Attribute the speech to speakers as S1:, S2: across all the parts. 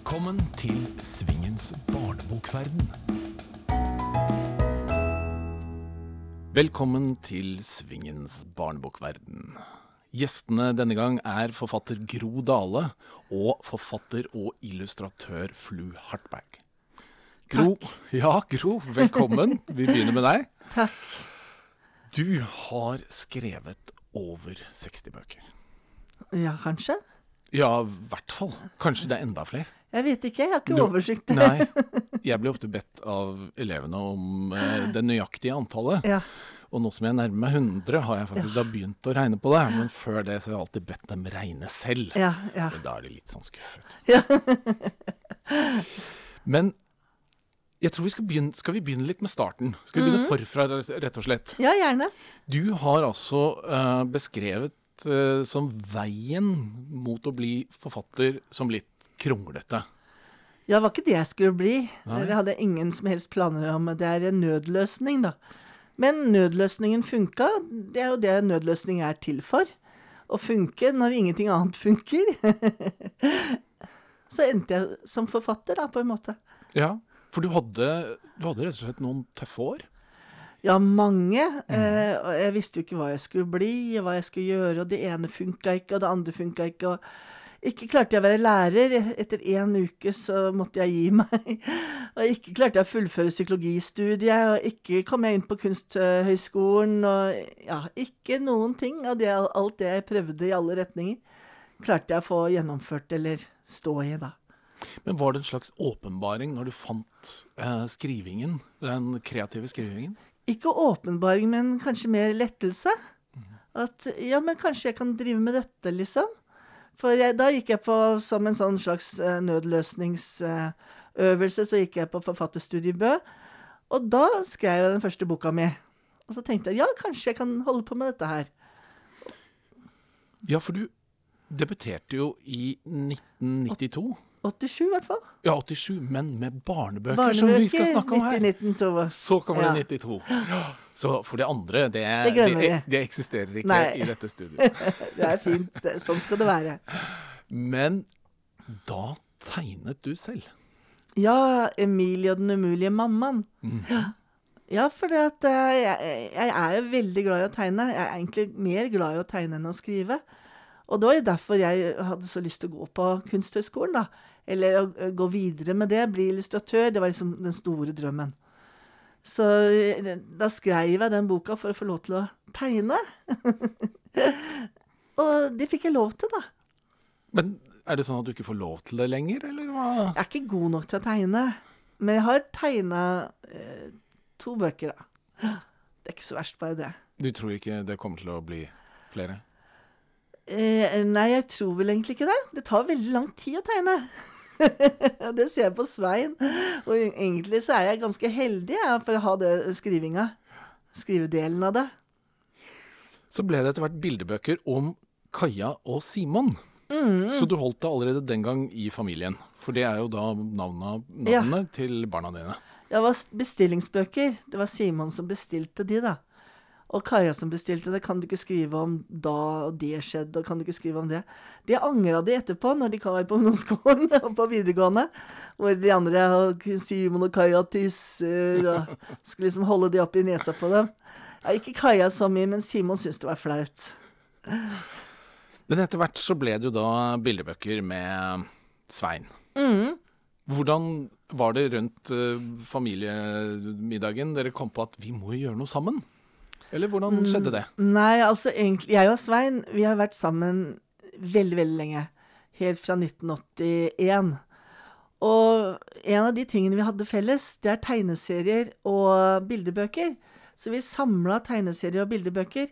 S1: Velkommen til Svingens barnebokverden. Velkommen til Svingens barnebokverden. Gjestene denne gang er forfatter Gro Dale og forfatter og illustratør Flu Hartberg. Gro, ja, Gro, velkommen. Vi begynner med deg.
S2: Takk.
S1: Du har skrevet over 60 bøker.
S2: Ja, kanskje?
S1: Ja, i hvert fall. Kanskje det er enda flere.
S2: Jeg vet ikke, jeg har ikke
S1: Du-
S2: oversikt.
S1: Nei. Jeg blir ofte bedt av elevene om eh, det nøyaktige antallet.
S2: Ja.
S1: Og nå som jeg nærmer meg 100, har jeg faktisk da begynt å regne på det. Men før det så har jeg alltid bedt dem regne selv.
S2: Ja, ja.
S1: Da er de litt sånn skuffet.
S2: Ja.
S1: Men jeg tror vi skal begynne, skal vi begynne litt med starten. Skal vi begynne
S2: mm.
S1: forfra, rett og slett?
S2: ja, gjerne.
S1: Du har altså uh, beskrevet uh, som veien mot å bli forfatter som litt kronglete.
S2: Ja, det var ikke det jeg skulle bli.
S1: Nei.
S2: Det hadde jeg ingen som helst planer om. Det er en nødløsning, da. Men nødløsningen funka. Det er jo det nødløsning er til for. Å funke når ingenting annet funker. Så endte jeg som forfatter, da, på en måte.
S1: Ja, for du hadde, du hadde rett og slett noen tøffe år.
S2: Ja, mange. Eh, og jeg visste jo ikke hva jeg skulle bli, og hva jeg skulle gjøre. Og det ene funka ikke, og det andre funka ikke. Og ikke klarte jeg å være lærer. Etter én uke så måtte jeg gi meg. Og ikke klarte jeg å fullføre psykologistudiet, og ikke kom jeg inn på Kunsthøgskolen. Og ja, ikke noen ting av det, alt det jeg prøvde i alle retninger, klarte jeg å få gjennomført eller stå i, da.
S1: Men var det en slags åpenbaring når du fant eh, skrivingen, den kreative skrivingen?
S2: Ikke åpenbaring, men kanskje mer lettelse. At ja, men kanskje jeg kan drive med dette, liksom. For jeg, da gikk jeg på som en sånn slags eh, nødløsningsøvelse, så gikk jeg på forfatterstudiet i Bø. Og da skrev jeg den første boka mi. Og så tenkte jeg ja, kanskje jeg kan holde på med dette her.
S1: Ja, for du debuterte jo i 1992.
S2: 87 i hvert fall.
S1: Ja, 87, men med barnebøker, som vi skal snakke om her.
S2: 1992.
S1: Så kommer
S2: Ja.
S1: det 92. Ja. Så for det andre, det,
S2: Det
S1: det, det eksisterer ikke
S2: Nei.
S1: i dette studioet.
S2: Det er fint. Sånn skal det være.
S1: Men da tegnet du selv.
S2: Ja, Emilie og den umulige mammaen. Ja. Ja, for eh, jeg, jeg er jo veldig glad i å tegne. Jeg er egentlig mer glad i å tegne enn å skrive. Og det var jo derfor jeg hadde så lyst til å gå på Kunsthøgskolen, da. Eller å gå videre med det, bli illustratør. Det var liksom den store drømmen. Så eh, da skrev jeg den boka for å få lov til å tegne. Og det fikk jeg lov til, da.
S1: Men er det sånn at du ikke får lov til det lenger, eller hva?
S2: Jeg er ikke god nok til å tegne, men jeg har tegna eh, to bøker, da. Det er ikke så verst, bare det.
S1: Du tror ikke det kommer til å bli flere?
S2: Eh, nei, jeg tror vel egentlig ikke det. Det tar veldig lang tid å tegne. det ser jeg på Svein. Og egentlig så er jeg ganske heldig ja, for å ha det skrivinga. Skrivedelen av det.
S1: Så ble det etter hvert bildebøker om Kaja og Simon.
S2: Mm.
S1: Så du holdt det allerede den gang i familien. For det er jo da navnet,
S2: Ja.
S1: navnet til barna dine.
S2: Det var bestillingsbøker. Det var Simon som bestilte de, da. Og Kaja som bestilte det. Kan du ikke skrive om da og det skjedde, og kan du ikke skrive om det? Det angra de etterpå, når de var på ungdomsskolen og på videregående. Hvor de andre, Simon og Kaja tisser, og skulle liksom holde de opp i nesa på dem. Ja, ikke Kaja så mye, men Simon syntes det var flaut.
S1: Men etter hvert så ble det jo da bildebøker med Svein.
S2: Mm.
S1: Hvordan var det rundt eh, familiemiddagen dere kom på at vi må jo gjøre noe sammen? Eller
S2: Mm.
S1: hvordan skjedde det?
S2: Nei, altså egentlig Jeg og Svein vi har vært sammen veldig, veldig lenge. Helt fra 1981. Og en av de tingene vi hadde felles, det er tegneserier og bildebøker. Så vi samla tegneserier og bildebøker.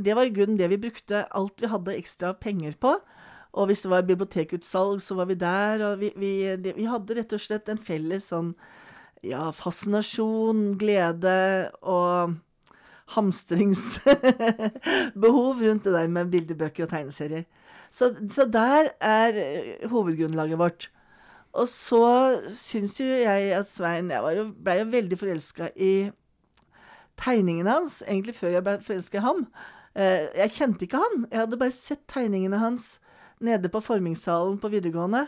S2: Det var i grunnen det vi brukte alt vi hadde ekstra penger på. Og hvis det var bibliotekutsalg, så var vi der. Og vi, vi, vi hadde rett og slett en felles sånn ja, fascinasjon, glede og hamstringsbehov rundt det der med bildebøker og tegneserier. Så, så der er eh, hovedgrunnlaget vårt. Og så syns jo jeg at Svein Jeg var jo, veldig forelska i tegningene hans, egentlig før jeg ble forelska i ham. Eh, jeg kjente ikke han. Jeg hadde bare sett tegningene hans nede på formingssalen på videregående.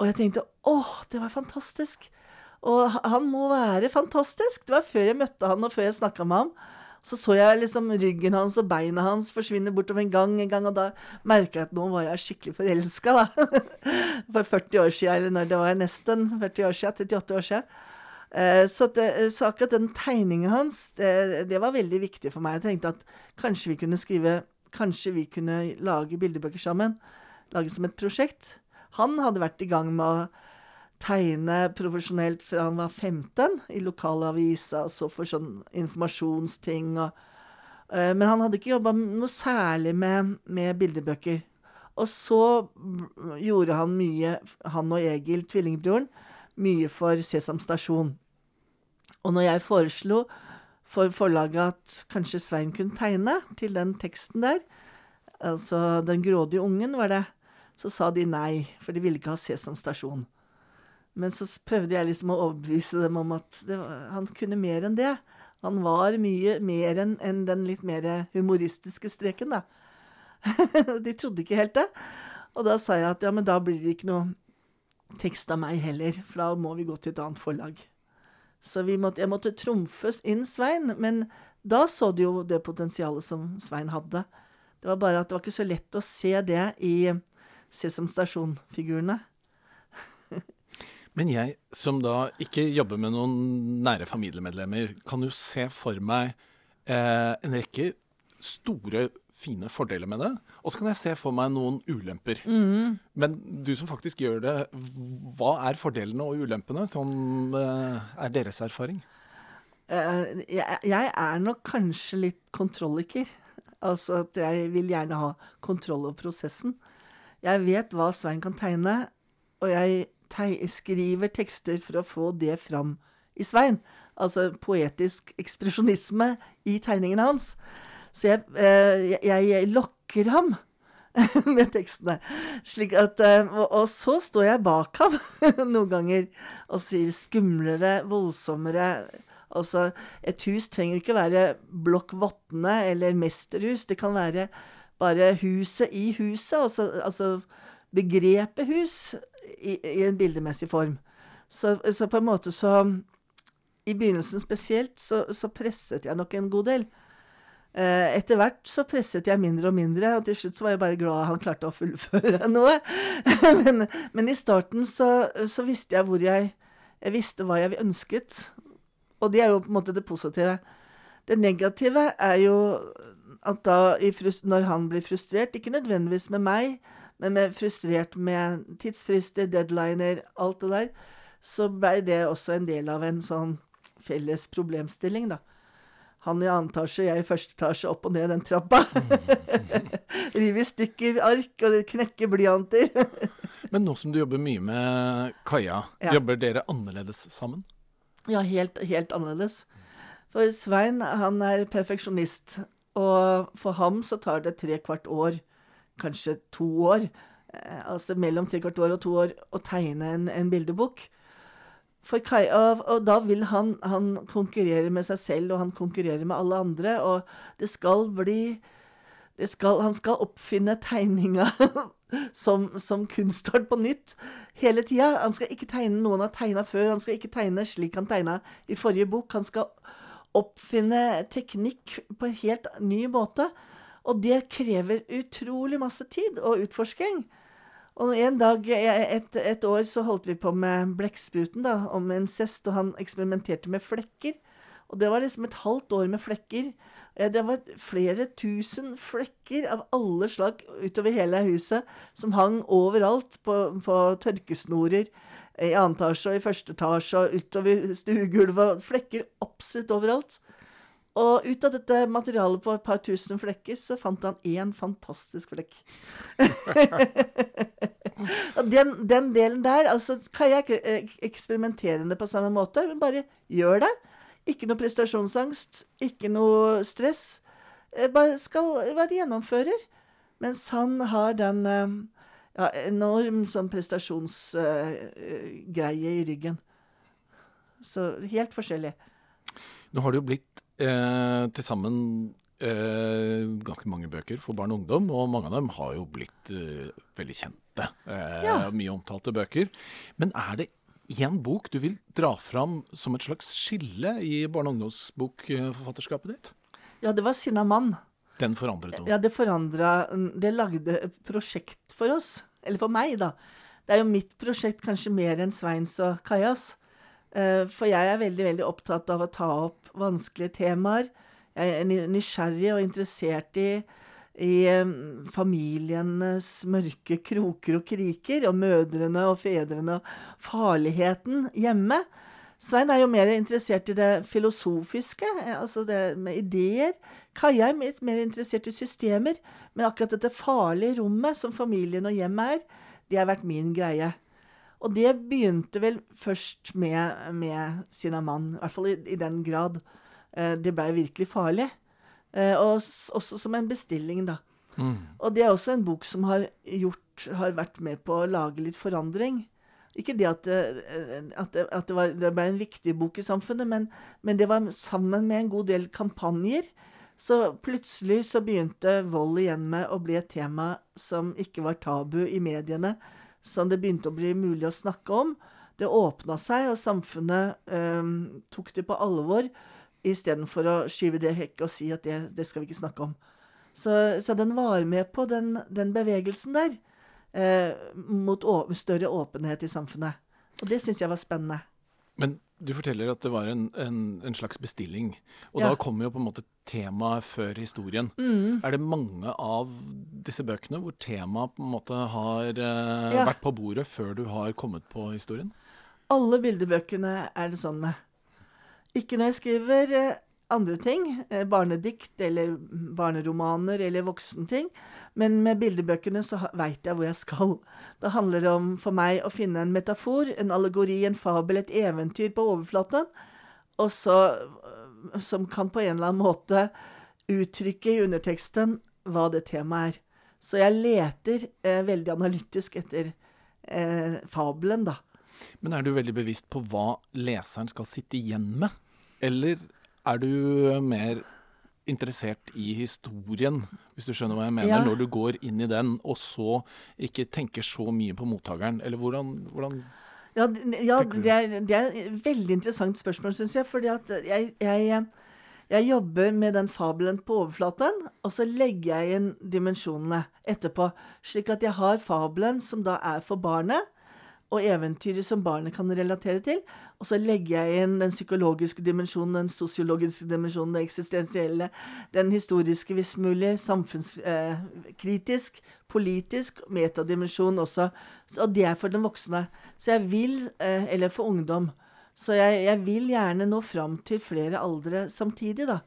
S2: Og jeg tenkte åh, det var fantastisk. Og han må være fantastisk. Det var før jeg møtte han, og før jeg snakka med ham. Så så jeg liksom ryggen hans og beina hans forsvinne bortover en gang, en gang, og da merka jeg at nå var jeg skikkelig forelska, da. For 40 år siden, eller når det var nesten 40 år siden, 38 år siden. Eh, Så, så akkurat den tegningen hans, det, det var veldig viktig for meg. Jeg tenkte at kanskje vi kunne skrive Kanskje vi kunne lage bildebøker sammen. Lage som et prosjekt. Han hadde vært i gang med å tegne profesjonelt fra han var 15 i lokalavisa, og så for sånn informasjonsting og eh, Men han hadde ikke jobba noe særlig med, med bildebøker. Og så gjorde han mye, han og Egil, tvillingbroren, mye for Sesam Stasjon. Og når jeg foreslo for forlaget at kanskje Svein kunne tegne til den teksten der, altså 'Den grådige ungen', var det, så sa de nei, for de ville ikke ha Sesam Stasjon. Men så prøvde jeg liksom å overbevise dem om at var, han kunne mer enn det. Han var mye mer enn en den litt mer humoristiske streken, da. De trodde ikke helt det. Og da sa jeg at ja, men da blir det ikke noe tekst av meg heller, for da må vi gå til et annet forlag. Så måtte, jeg måtte trumfes inn Svein, men da så du jo det potensialet som Svein hadde. Det var bare at det var ikke så lett å se det i Sesam Stasjon-figurene.
S1: Men jeg, som da ikke jobber med noen nære familiemedlemmer, kan jo se for meg eh, en rekke store, fine fordeler med det. Og så kan jeg se for meg noen ulemper. Men du som faktisk gjør det, hva er fordelene og ulempene som eh, er deres erfaring?
S2: Uh, jeg, jeg er nok kanskje litt kontrolliker. Altså at jeg vil gjerne ha kontroll over prosessen. Jeg vet hva Svein kan tegne, og jeg skriver tekster for å få det fram i Svein. Altså poetisk ekspresjonisme i tegningene hans. Så jeg, eh, jeg, jeg lokker ham med tekstene. At, eh, og, og så står jeg bak ham noen ganger og sier skumlere, voldsommere. Altså, et hus trenger ikke være blokk eller mesterhus. Det kan være bare huset i huset, altså, altså begrepet hus i, i en bildemessig form. Så, så på en måte så I begynnelsen spesielt så, så presset jeg nok en god del. Eh, Etter hvert så presset jeg mindre og mindre, og til slutt så var jeg bare glad han klarte å fullføre noe. men, men i starten så, så visste jeg hvor jeg Jeg visste hva jeg ønsket. Og det er jo på en måte det positive. Det negative er jo at da, når han blir frustrert, ikke nødvendigvis med meg, men med frustrert med tidsfrister, deadliner, alt det der, så ble det også en del av en sånn felles problemstilling, da. Han i annen etasje, jeg i første etasje, opp og ned den trappa. Rive i stykker ark og knekke blyanter.
S1: Men nå som du jobber mye med Kaja,
S2: Ja.
S1: jobber dere annerledes sammen?
S2: Ja, helt, helt annerledes. For Svein, han er perfeksjonist. Og for ham så tar det tre kvart år, kanskje to år, eh, altså mellom tre kvart år og to år, å tegne en, en bildebok. Kai, og, og da vil han, han konkurrere med seg selv, og han konkurrerer med alle andre, og det skal bli det skal, Han skal oppfinne tegninga som, som kunstart på nytt hele tida. Han skal ikke tegne noen har tegna før. Han skal ikke tegne slik han tegna i forrige bok. Han skal oppfinne teknikk på en helt ny måte. Og det krever utrolig masse tid og utforsking. Og en dag, et, et år, så holdt vi på med blekkspruten, da, om incest, og han eksperimenterte med flekker. Og det var liksom et halvt år med flekker. Det var flere tusen flekker av alle slag utover hele huset, som hang overalt på, på tørkesnorer i annen etasje og i første etasje og utover stuegulvet. Flekker absolutt overalt. Og ut av dette materialet på et par tusen flekker, så fant han én fantastisk flekk. Og den, den delen der altså, kan jeg ikke eksperimentere eksperimenterende på samme måte, men bare gjør det. Ikke noe prestasjonsangst, ikke noe stress. Eh, Bare skal være gjennomfører. Mens han har den eh, ja, enorm sånn prestasjonsgreie i ryggen. Så helt forskjellig.
S1: Nå har det jo blitt eh, til sammen eh, ganske mange bøker for barn og ungdom, og mange av dem har jo blitt eh, veldig kjente. Eh,
S2: Ja.
S1: Mye omtalte bøker. Men er det én bok du vil dra fram som et slags skille i barne- og ungdomsbokforfatterskapet ditt?
S2: Ja, det var 'Sinna mann'.
S1: Den forandret noe.
S2: Ja, det forandra Det lagde et prosjekt for oss. Eller for meg, da. Det er jo mitt prosjekt kanskje mer enn Sveins og Kajas. Eh, For jeg er veldig, veldig opptatt av å ta opp vanskelige temaer. Jeg er nysgjerrig og interessert i, i familienes mørke kroker og kriker, og mødrene og fedrene og farligheten hjemme. Svein er jo mer interessert i det filosofiske, eh, altså det med ideer. Kaja er litt mer interessert i systemer, men akkurat dette farlige rommet som familien og hjemmet er, det har vært min greie. Og det begynte vel først med, med Sinaman, i hvert fall i, i den grad. Eh, det blei virkelig farlig. Eh, og også som en bestilling, da. Og det er også en bok som har, gjort, har vært med på å lage litt forandring. Ikke det at, det, at, det, at det, var, det ble en viktig bok i samfunnet, men, men det var sammen med en god del kampanjer. Så plutselig så begynte vold igjen med å bli et tema som ikke var tabu i mediene. Som det begynte å bli mulig å snakke om. Det åpna seg, og samfunnet øhm, tok det på alvor istedenfor å skyve det hekket og si at det, det skal vi ikke snakke om. Så, så den var med på den, den bevegelsen der. Eh, mot større åpenhet i samfunnet. Og det syns jeg var spennende.
S1: Men du forteller at det var en, en, en slags bestilling. Og
S2: Ja.
S1: da kommer jo på en måte temaet før historien.
S2: Mm.
S1: Er det mange av disse bøkene hvor temaet på en måte har eh,
S2: Ja.
S1: vært på bordet før du har kommet på historien?
S2: Alle bildebøkene er det sånn med. Ikke når jeg skriver eh, andre ting, eh, barnedikt eller barneromaner eller voksenting, men med bildebøkene så veit jeg hvor jeg skal. Det handler om for meg å finne en metafor, en allegori, en fabel, et eventyr på overflaten, og så øh, som kan på en eller annen måte uttrykke i underteksten hva det temaet er. Så jeg leter eh, veldig analytisk etter eh, fabelen, da.
S1: Men er du veldig bevisst på hva leseren skal sitte igjen med? Eller er du mer interessert i historien, hvis du skjønner hva jeg mener,
S2: Ja.
S1: når du går inn i den, og så ikke tenker så mye på mottakeren? Eller hvordan, hvordan
S2: Ja, ja det, er, det er et veldig interessant spørsmål, syns jeg. Fordi at jeg, jeg, jeg jobber med den fabelen på overflaten, og så legger jeg inn dimensjonene etterpå. Slik at jeg har fabelen som da er for barnet, og eventyret som barnet kan relatere til. Og så legger jeg inn den psykologiske dimensjonen, den sosiologiske dimensjonen, det eksistensielle, den historiske hvis mulig, samfunnskritisk, politisk, metadimensjon også. Og det er for den voksne. Så jeg vil, eh, eller for ungdom. Så jeg, jeg vil gjerne nå fram til flere aldre samtidig, da.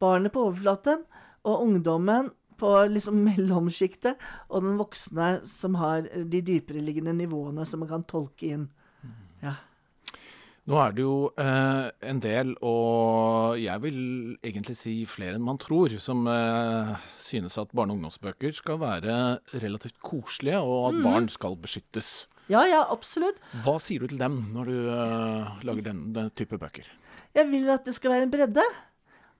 S2: Barnet på overflaten, og ungdommen på liksom mellomsjiktet, og den voksne som har de dypereliggende nivåene som man kan tolke inn. Ja.
S1: Nå er det jo eh, en del, og jeg vil egentlig si flere enn man tror, som eh, synes at barne- og ungdomsbøker skal være relativt koselige, og at barn skal beskyttes.
S2: ja, ja, absolutt.
S1: Hva sier du til dem når du eh, lager den, den type bøker?
S2: Jeg vil at det skal være en bredde.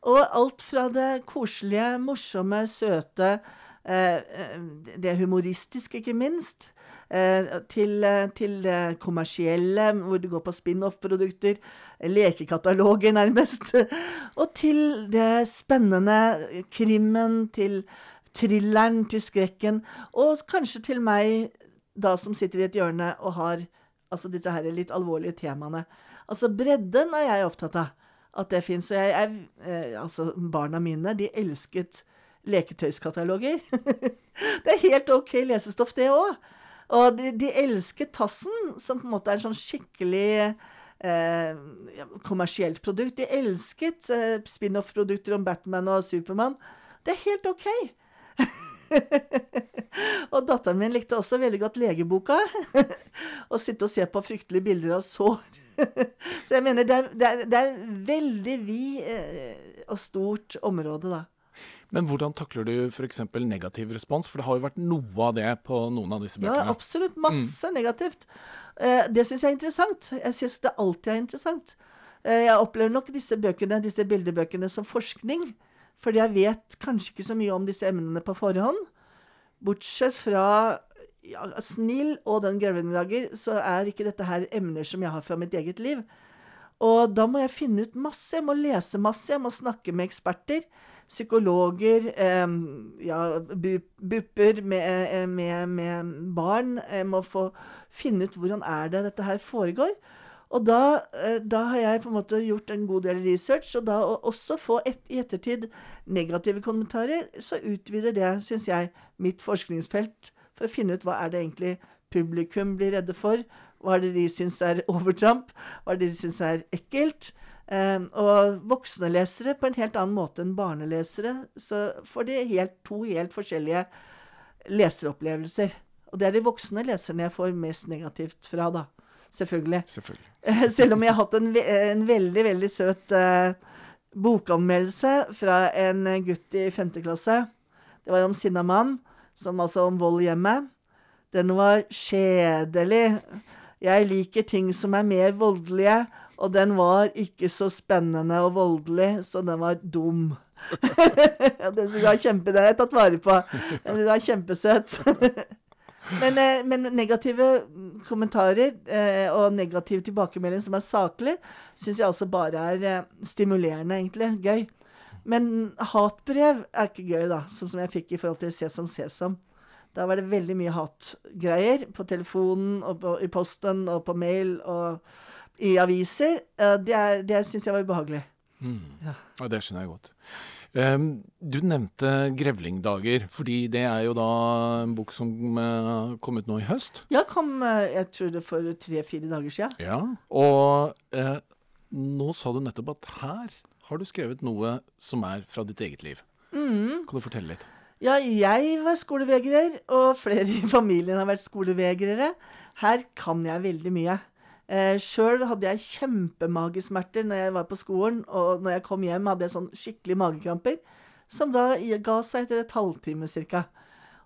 S2: Og alt fra det koselige, morsomme, søte, eh, eh, det humoristiske, ikke minst, eh, til, til det kommersielle, hvor du går på spin-off-produkter, lekekataloger nærmest, og til det spennende krimmen, til thrilleren, til skrekken, og kanskje til meg, da som sitter i et hjørne og har altså disse her litt alvorlige temaene. Altså bredden er jeg opptatt av at det fins. Og jeg, jeg, eh, altså barna mine, de elsket leketøyskataloger. det er helt OK lesestoff, det òg. Og de, de elsket Tassen, som på en måte er en sånn skikkelig eh, kommersielt produkt. De elsket eh, spin-off-produkter om Batman og Supermann. Det er helt OK. og datteren min likte også veldig godt legeboka. Å sitte og se på fryktelige bilder av sår. Så jeg mener det er, det er, det er veldig vid eh, og stort område, da.
S1: Men hvordan takler du f.eks. negativ respons? For det har jo vært noe av det på noen av disse bøkene.
S2: Ja, absolutt. Masse negativt. Eh, det syns jeg er interessant. Jeg syns det alltid er interessant. Eh, jeg opplever nok disse bøkene, disse bildebøkene som forskning. Fordi jeg vet kanskje ikke så mye om disse emnene på forhånd. Bortsett fra ja, Snill og Den grevlingdager, så er ikke dette her emner som jeg har fra mitt eget liv. Og da må jeg finne ut masse, jeg må lese masse, jeg må snakke med eksperter. Psykologer, eh, ja, bupper med, med, med, barn. Jeg må få finne ut hvordan er det dette her foregår. Og da, eh, da, har jeg på en måte gjort en god del research, og da å også få et, i ettertid negative kommentarer, så utvider det, syns jeg, mitt forskningsfelt for å finne ut hva er det egentlig publikum blir redde for. Hva er det de syns er overtramp? Hva er det de syns er ekkelt? Um, og voksne lesere på en helt annen måte enn barnelesere. Så får de helt, to helt forskjellige leseropplevelser. Og det er de voksne leserne jeg får mest negativt fra, da. Selvfølgelig.
S1: Selvfølgelig.
S2: Selv om jeg har hatt en, en veldig, veldig søt uh, bokanmeldelse fra en gutt i 5. klasse. Det var om sinna mann, som altså om vold i hjemmet. Den var kjedelig. Jeg liker ting som er mer voldelige, og den var ikke så spennende og voldelig, så den var dum. den syns jeg var kjempe, den har jeg tatt vare på. Den syns jeg var kjempesøt. men, eh, men, negative kommentarer eh, og negativ tilbakemelding som er saklig, syns jeg også bare er eh, stimulerende, egentlig. Gøy. Men hatbrev er ikke gøy, da, sånn som jeg fikk i forhold til Sesam Sesam. Da var det veldig mye hatgreier på telefonen og på, i posten og på mail og i aviser. Det, er, det syns jeg var ubehagelig.
S1: Mm. Ja. ja. det skjønner jeg godt. Um, du nevnte 'Grevlingdager', fordi det er jo da en bok som uh, kom ut nå i høst?
S2: Ja, kom uh, jeg tror det for tre-fire dager siden.
S1: Ja, Og eh, nå sa du nettopp at her har du skrevet noe som er fra ditt eget liv.
S2: Mm.
S1: Kan du fortelle litt?
S2: Ja, jeg var skolevegrer, og flere i familien har vært skolevegrere. Her kan jeg veldig mye. Eh, Sjøl hadde jeg kjempemagesmerter når jeg var på skolen, og når jeg kom hjem, hadde jeg sånn skikkelig magekramper, som da ga seg etter et halvtime ca.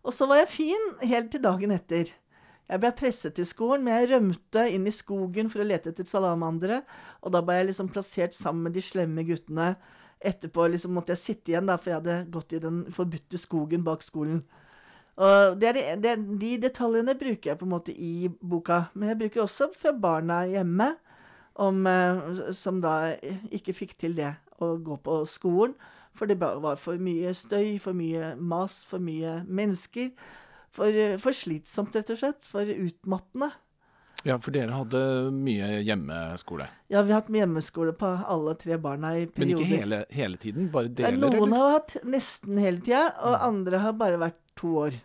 S2: Og så var jeg fin helt til dagen etter. Jeg ble presset til skolen, men jeg rømte inn i skogen for å lete etter salamandere, og da ble jeg liksom plassert sammen med de slemme guttene Etterpå liksom måtte jeg sitte igjen, da, for jeg hadde gått i den forbudte skogen bak skolen. Og det de, det, de, detaljene bruker jeg på en måte i boka. Men jeg bruker også fra barna hjemme, om, eh, som da ikke fikk til det å gå på skolen. For det var for mye støy, for mye mas, for mye mennesker. For, for slitsomt, rett og slett. For utmattende.
S1: Ja, for dere hadde mye hjemmeskole?
S2: Ja, vi har hatt hjemmeskole på alle tre barna i perioder.
S1: Men ikke hele, hele tiden? Bare deler,
S2: Noen
S1: eller?
S2: har hatt nesten hele tida, og mm. andre har bare vært to år.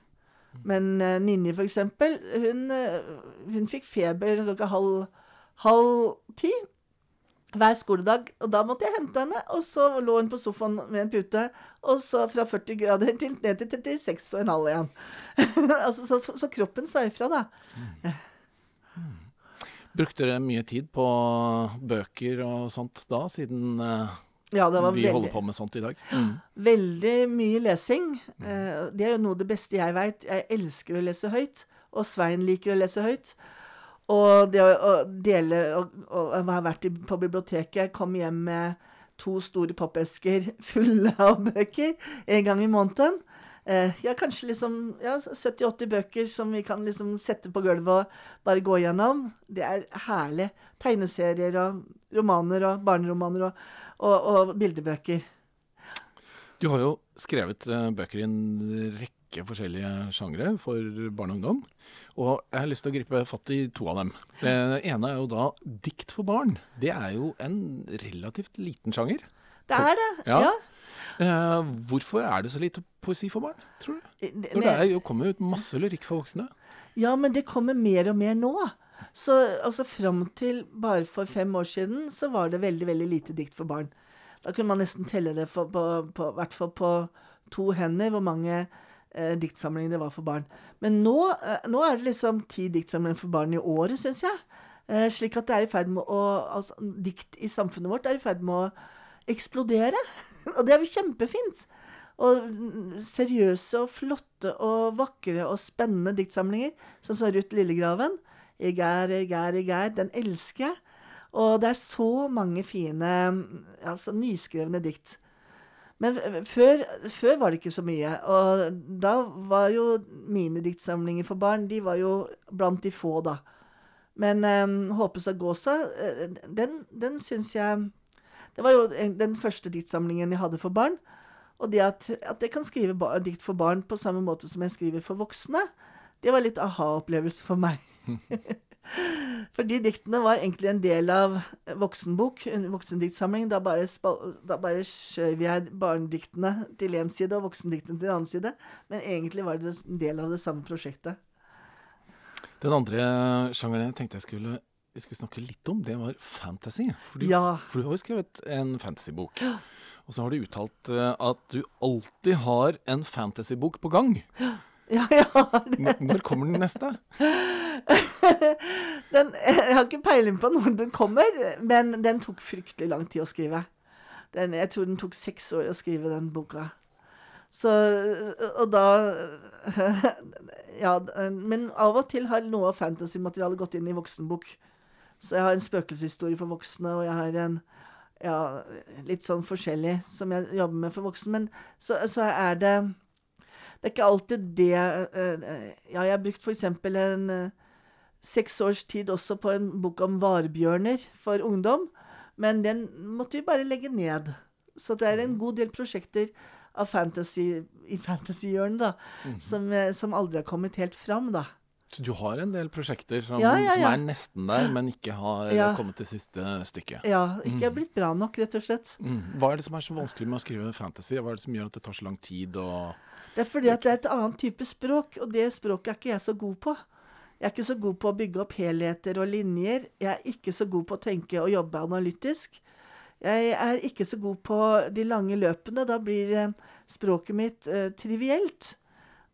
S2: Men uh, Ninni, for eksempel, hun, uh, hun fikk feber klokka halv, halv ti hver skoledag. Og da måtte jeg hente henne, og så lå hun på sofaen med en pute. Og så fra 40 grader til, ned til 36,5 igjen. altså, så, så, kroppen sa ifra, da. Mm.
S1: Brukte dere mye tid på bøker og sånt da, siden uh,
S2: ja,
S1: de
S2: veldig,
S1: holder på med sånt i dag? Mm.
S2: Veldig mye lesing. Uh, det er jo noe av det beste jeg veit. Jeg elsker å lese høyt, og Svein liker å lese høyt. Og det å, dele og, og, ha vært på biblioteket, komme hjem med to store pappesker fulle av bøker en gang i måneden. Eh, ja, kanskje liksom ja, 70-80 bøker som vi kan liksom sette på gulvet og bare gå gjennom. Det er herlig. Tegneserier og romaner og barneromaner og, og, og bildebøker.
S1: Du har jo skrevet uh, bøker i en rekke forskjellige sjangre for barn og ungdom. Og jeg har lyst til å gripe fatt i to av dem. Det ene er jo da dikt for barn. Det er jo en relativt liten sjanger.
S2: Det er det, ja. ja.
S1: Uh, hvorfor er det så lite poesi for barn, tror du? Eh, Når det er, jo kommer ut masse lyrikk for voksne.
S2: Ja, men det kommer mer og mer nå. Så altså fram til bare for fem år siden så var det veldig, veldig lite dikt for barn. Da kunne man nesten telle det for, på, på, hvert fall på to hender hvor mange eh, diktsamlinger det var for barn. Men nå, eh, nå er det liksom ti diktsamlinger for barn i året, syns jeg. Eh, slik at det er i ferd med å altså, Dikt i samfunnet vårt er i ferd med å eksplodere. og det er jo kjempefint. Og seriøse og flotte og vakre og spennende diktsamlinger, som Ruth Lillegraven. Jeg er, jeg er, jeg er. Den elsker jeg. Og det er så mange fine, altså nyskrevne dikt. Men før, før var det ikke så mye. Og da var jo mine diktsamlinger for barn de var jo blant de få, da. Men um, 'Håpes av gåsa', eh, den, den syns jeg Det var jo den første diktsamlingen jeg hadde for barn. Og det at, at jeg kan skrive dikt for barn på samme måte som jeg skriver for voksne, det var litt aha-opplevelse for meg. For de diktene var egentlig en del av voksenbok, en voksendiktsamling. Da bare, da bare skjøv jeg barnediktene til én side og voksendiktene til en annen side. Men egentlig var det en del av det samme prosjektet.
S1: Den andre sjangeren jeg tenkte jeg skulle, vi skulle snakke litt om, det var fantasy. For du,
S2: Ja.
S1: for du har jo skrevet en fantasybok. Og så har du uttalt eh, at du alltid har en fantasybok på gang.
S2: Ja, jeg har det.
S1: Når kommer den neste?
S2: Den, jeg har ikke peiling på når den kommer, men den tok fryktelig lang tid å skrive. Den, jeg tror den tok seks år å skrive den boka. Så Og da Ja, men av og til har noe fantasymateriale gått inn i voksenbok. Så jeg har en spøkelseshistorie for voksne, og jeg har en ja, litt sånn forskjellig som jeg jobber med for voksne. Men så, så er det Det er ikke alltid det eh, Ja, jeg har brukt f.eks. en eh, seks års tid også på en bok om varebjørner for ungdom, men den måtte vi bare legge ned. Så det er en god del prosjekter av fantasy, i fantasyhjørnet da, som, eh, som aldri har kommet helt fram, da.
S1: Så du har en del prosjekter som,
S2: Ja, ja,
S1: som er nesten der, men ikke har
S2: Ja.
S1: kommet til siste stykket.
S2: Ja, ikke er blitt bra nok, rett og slett.
S1: Mm. Hva er det som er så vanskelig med å skrive fantasy? Hva er det som gjør at det tar så lang tid?
S2: Det er fordi at det er et annet type språk, og det språket er ikke jeg så god på. Jeg er ikke så god på å bygge opp helheter og linjer. Jeg er ikke så god på å tenke og jobbe analytisk. Jeg er ikke så god på de lange løpene. Da blir eh, språket mitt eh, trivielt.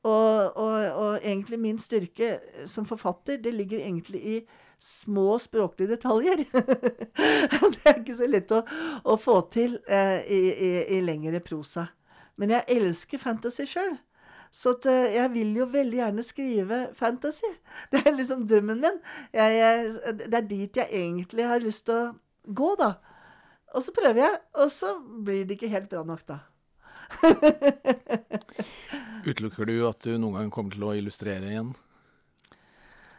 S2: Og, og, og egentlig min styrke eh, som forfatter, det ligger egentlig i små språklige detaljer. det er ikke så lett å, å få til eh, i, i, i lengre prosa. Men jeg elsker fantasy sjøl. Så at, eh, jeg vil jo veldig gjerne skrive fantasy. Det er liksom drømmen min. Jeg, jeg, det er dit jeg egentlig har lyst til å gå, da. Og så prøver jeg, og så blir det ikke helt bra nok, da.
S1: utelukker du at du noen gang kommer til å illustrere igjen?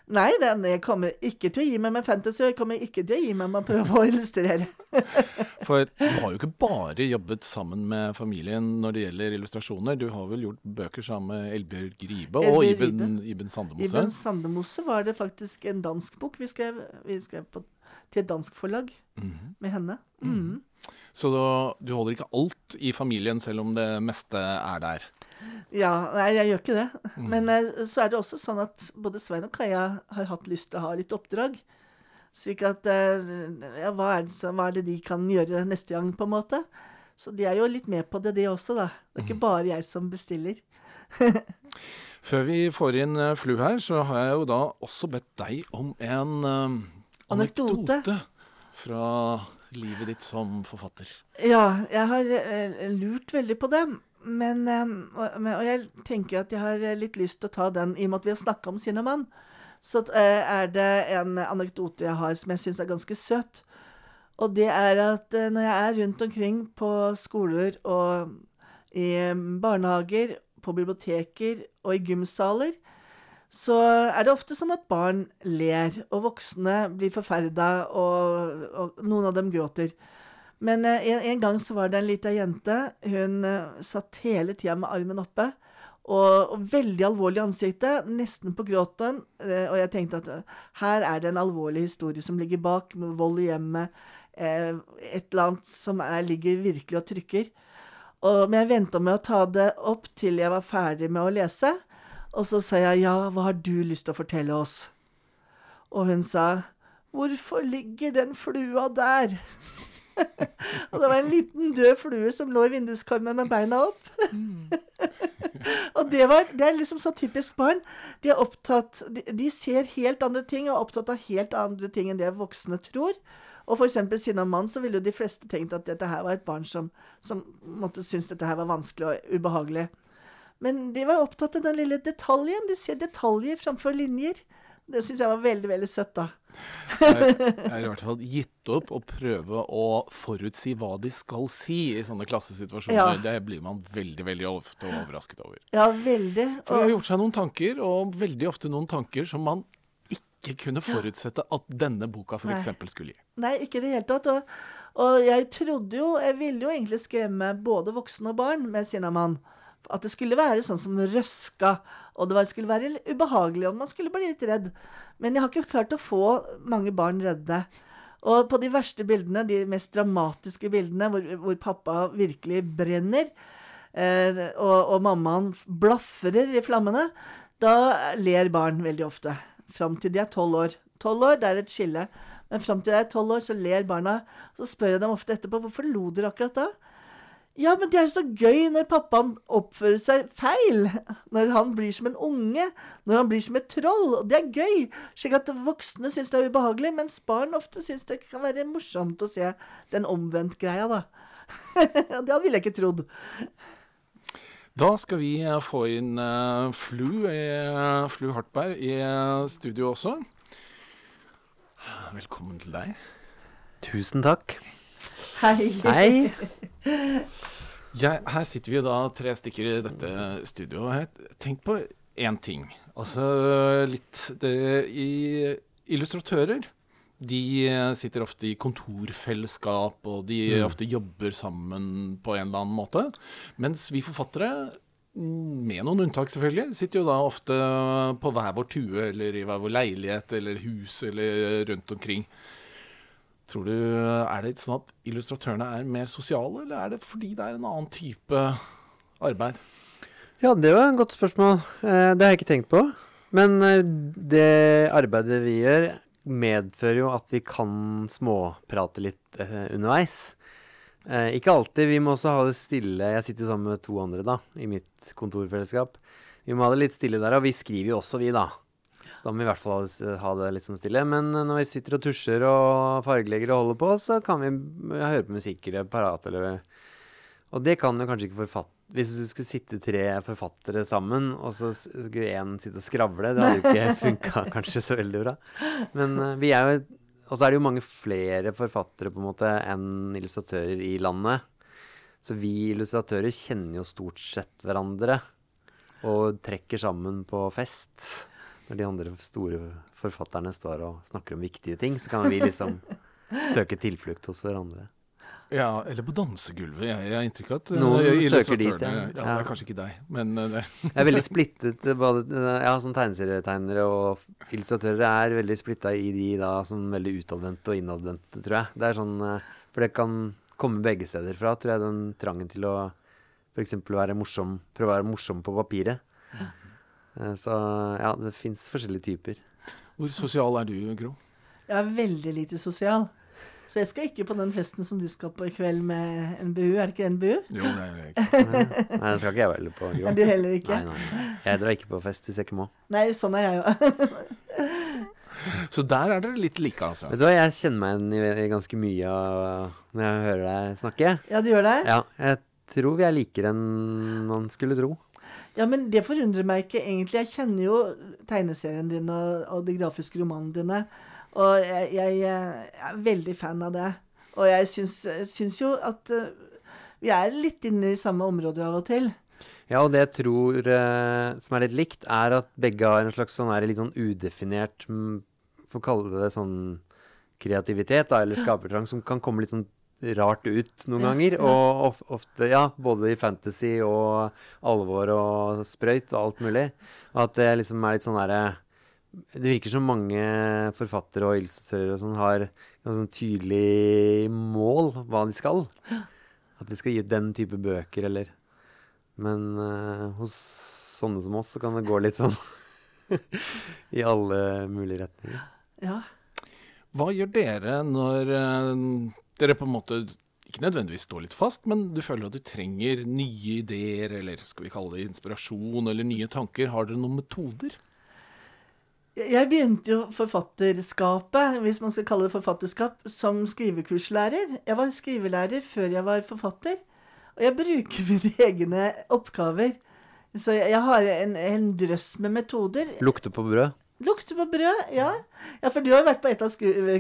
S2: Nei, den, jeg kommer ikke til å gi meg med fantasy, jeg kommer ikke til å gi meg med å prøve å illustrere.
S1: For du har jo ikke bare jobbet sammen med familien når det gjelder illustrasjoner. Du har vel gjort bøker sammen med Elbjørg Ribe og
S2: Elbjørg
S1: Iben. Iben Sandemose.
S2: Iben Sandemose var det faktisk en dansk bok vi skrev, vi skrev på, til et dansk forlag
S1: Mhm.
S2: med henne. Mhm.
S1: Så du holder ikke alt i familien, selv om det meste er der.
S2: Ja, nei, jeg gjør ikke det. Men eh, så er det også sånn at både Svein og Kaja har hatt lyst til å ha litt oppdrag. Slik at eh, ja, hva er, det, hva er det de kan gjøre neste gang, på en måte? Så de er jo litt med på det, de også, da. Det er ikke bare jeg som bestiller.
S1: Før vi får inn eh, Flu her, så har jeg jo da også bedt deg om en eh,
S2: Anekdote.
S1: anekdote fra livet ditt som forfatter.
S2: Ja, jeg har eh, lurt veldig på det. Men, eh, og, og jeg tenker at jeg har eh, litt lyst til å ta den, i og med at vi har snakka om Sinnamann. Så er det en anekdote jeg har som jeg syns er ganske søt. Og det er at når jeg er rundt omkring på skoler og i eh, barnehager, på biblioteker og i gymsaler, så er det ofte sånn at barn ler, og voksne blir forferda, og, og noen av dem gråter. Men eh, en, en gang så var det en lita jente. Hun eh, satt hele tida med armen oppe. Og, og veldig alvorlig i ansiktet, nesten på gråten. Eh, og jeg tenkte at her er det en alvorlig historie som ligger bak, med vold i hjemmet. Et eller annet som er, ligger virkelig og trykker. Og, men jeg venta med å ta det opp til jeg var ferdig med å lese. Og så sa jeg ja, hva har du lyst til å fortelle oss? Og hun sa hvorfor ligger den flua der? og det var en liten død flue som lå i vinduskarmen med beina opp. og det, var, det er liksom så typisk barn. De er opptatt de, de ser helt andre ting og er opptatt av helt andre ting enn det voksne tror. Og eksempel siden av mann så ville jo de fleste tenkt at dette her var et barn som, som måtte synes dette her var vanskelig og ubehagelig. Men de var opptatt av den lille detaljen. De ser detaljer framfor linjer. Det syns jeg var veldig, veldig søtt, da.
S1: Jeg har i hvert fall gitt opp å prøve å forutsi hva de skal si i sånne klassesituasjoner.
S2: Ja.
S1: Det blir man veldig veldig ofte overrasket over.
S2: Ja, veldig.
S1: For de har gjort seg noen tanker, og veldig ofte noen tanker som man ikke kunne forutsette at denne boka f.eks. skulle gi.
S2: nei, ikke i det hele tatt. Og, og jeg trodde jo Jeg ville jo egentlig skremme både voksne og barn med Sinnamann. At det skulle være sånn som røska, og det skulle være ubehagelig, og man skulle bli litt redd. Men jeg har ikke klart å få mange barn redde. Og på de verste bildene, de mest dramatiske bildene, hvor, hvor pappa virkelig brenner, eh, og, og mammaen blafrer i flammene, da ler barn veldig ofte. Fram til de er tolv år. Tolv år, det er et skille. Men fram til de er tolv år, så ler barna. Så spør jeg dem ofte etterpå hvorfor lo dere akkurat da. Ja, men det er så gøy når pappa oppfører seg feil. Når han blir som en unge. Når han blir som et troll. Og det er gøy. Slik at voksne syns det er ubehagelig, mens barn ofte syns det kan være morsomt å se den omvendt greia, da. det ville jeg ikke trodd.
S1: Da skal vi eh, få inn uh, Flu, eh, Flu Hartberg i studio også. Velkommen til deg.
S3: Tusen takk.
S2: Hei.
S3: Hei.
S1: Jeg, her sitter vi jo da tre stykker i dette studioet. Tenk på én ting. Altså litt det, i, Illustratører de sitter ofte i kontorfellesskap, og de
S3: Mm.
S1: ofte jobber sammen på en eller annen måte. Mens vi forfattere, med noen unntak selvfølgelig, sitter jo da ofte på hver vår tue, eller i hver vår leilighet eller hus eller rundt omkring. Tror du, Er det sånn at illustratørene er mer sosiale, eller er det fordi det er en annen type arbeid?
S3: Ja, det var et godt spørsmål. Eh, det har jeg ikke tenkt på. Men eh, det arbeidet vi gjør, medfører jo at vi kan småprate litt eh, underveis. Ikke alltid. Vi må også ha det stille. Jeg sitter jo sammen med to andre da, i mitt kontorfellesskap. Vi må ha det litt stille der, og vi skriver jo også, vi, da. Så da må vi i hvert fall ha det, litt som stille. Men eh, når vi sitter og tusjer og fargelegger og holder på, så kan vi høre på musikk eller parat eller Og det kan jo kanskje ikke forfatte Hvis du skulle sitte tre forfattere sammen, og så skulle én sitte og skravle, det hadde jo ikke funka kanskje så veldig bra. Men eh, vi er jo Og så er det jo mange flere forfattere på en måte enn illustratører i landet. Så vi illustratører kjenner jo stort sett hverandre og trekker sammen på fest. Når de andre store forfatterne står og snakker om viktige ting, så kan vi liksom søke tilflukt hos hverandre.
S1: Ja, eller på dansegulvet. Jeg, jeg har inntrykk av at eh,
S3: Noen søker dit, ja.
S1: ja. Det er kanskje ikke deg, men eh, det,
S3: Jeg er veldig splittet. eh, Både, ja, sånn tegneserietegnere og illustratører er veldig splitta i de da som veldig utadvendte og innadvendte, tror jeg. Det er sånn, For det kan komme begge steder fra, tror jeg, den trangen til å f.eks. være morsom, prøve å være morsom på papiret. Eh, Så ja, det fins forskjellige typer.
S1: Hvor sosial er du, Gro?
S2: Jeg er veldig lite sosial. Så jeg skal ikke på den festen som du skal på i kveld med NBU. Er det ikke NBU?
S1: Jo, det er jeg ikke.
S3: Nei, det skal ikke jeg heller på. Jo.
S2: Er du heller ikke?
S3: Nei, nei. Jeg drar ikke på fest hvis jeg ikke må.
S2: Nei, sånn er jeg jo.
S1: Så der er dere litt like, altså.
S3: Vet du hva, jeg kjenner meg igjen i, i ganske mye av når jeg hører deg snakke.
S2: Ja, du gjør det?
S3: Ja, jeg tror vi er likere enn man skulle tro.
S2: Ja, men det forundrer meg ikke egentlig. Jeg kjenner jo tegneserien din og, og de grafiske romanene dine. Og jeg, jeg, jeg, er veldig fan av det. Og jeg syns, syns jo at uh, vi er litt inne i samme områder av og til.
S3: Ja, og det jeg tror uh, som er litt likt, er at begge har en slags sånn her litt sånn udefinert mm, For å kalle det sånn kreativitet, da, eller skapertrang, som kan komme litt sånn rart ut noen ganger. Og ofte, ja, både i fantasy og alvor og sprøyt og alt mulig. Og at det liksom er litt sånn derre Det virker som mange forfattere og illustratører og sånn har et sånn tydelig mål hva de skal. At de skal gi ut den type bøker, eller Men uh, hos sånne som oss, så kan det gå litt sånn i alle mulige retninger.
S2: Ja.
S1: Hva gjør dere når eh, dere på en måte ikke nødvendigvis står litt fast, men du føler at du trenger nye ideer, eller skal vi kalle det inspirasjon, eller nye tanker? Har dere noen metoder?
S2: Jeg begynte jo forfatterskapet, hvis man skal kalle det forfatterskap, som skrivekurslærer. Jeg var skrivelærer før jeg var forfatter. Og jeg bruker mine egne oppgaver. Så jeg jeg har en, en drøss med metoder.
S3: Lukte på brød.
S2: Lukter på brød, ja. ja. For du har jo vært på et av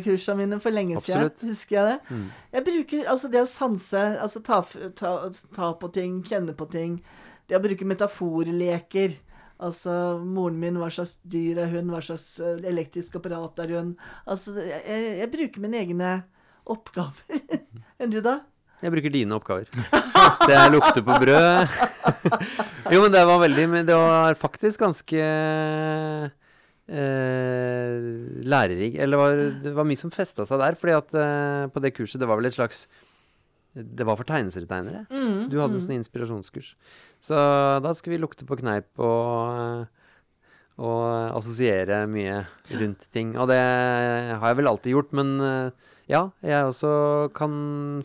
S2: kursene mine for lenge siden.
S3: Absolutt.
S2: Husker jeg det?
S3: Mm.
S2: Jeg bruker altså det å sanse, altså ta, ta, ta på ting, kjenne på ting. Det å bruke metaforleker. Altså moren min, hva slags dyr er hun? Hva slags eh, elektrisk apparat er hun? Altså, jeg, jeg, jeg bruker mine egne oppgaver. Enn du, da?
S3: Jeg bruker dine oppgaver. Det er lukte på brød. Jo, men det var veldig Men det var faktisk ganske eh, lærerik Eller var, det var mye som festa seg der. fordi at eh, på det kurset, det var vel et slags Det var for tegneserietegnere.
S2: Mm,
S3: Du hadde
S2: mm.
S3: sånn inspirasjonskurs. Så da skulle vi lukte på kneip og og assosiere mye rundt ting. Og det har jeg vel alltid gjort, men eh, ja, jeg også kan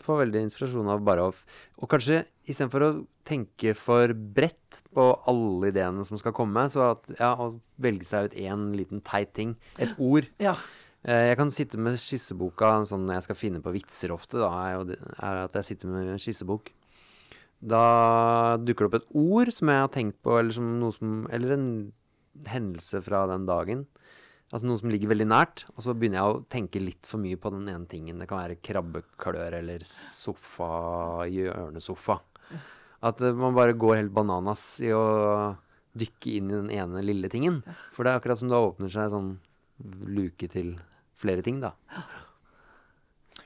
S3: få veldig inspirasjon av bare å Og kanskje istedenfor å tenke for bredt på alle ideene som skal komme, så at ja, å velge seg ut én liten teit ting, et ord.
S2: Ja.
S3: Eh, Jeg kan sitte med skisseboka sånn når jeg skal finne på vitser ofte, da, er, at jeg sitter med en skissebok. Da dukker det opp et ord som jeg har tenkt på, eller, som, eller en hendelse fra den dagen. Altså noe som ligger veldig nært. Og så begynner jeg å tenke litt for mye på den ene tingen. Det kan være krabbeklør eller sofa, hjørnesofa. At eh, man bare går helt bananas i å dykke inn i den ene lille tingen. For det er akkurat som det åpner seg sånn luke til flere ting, da.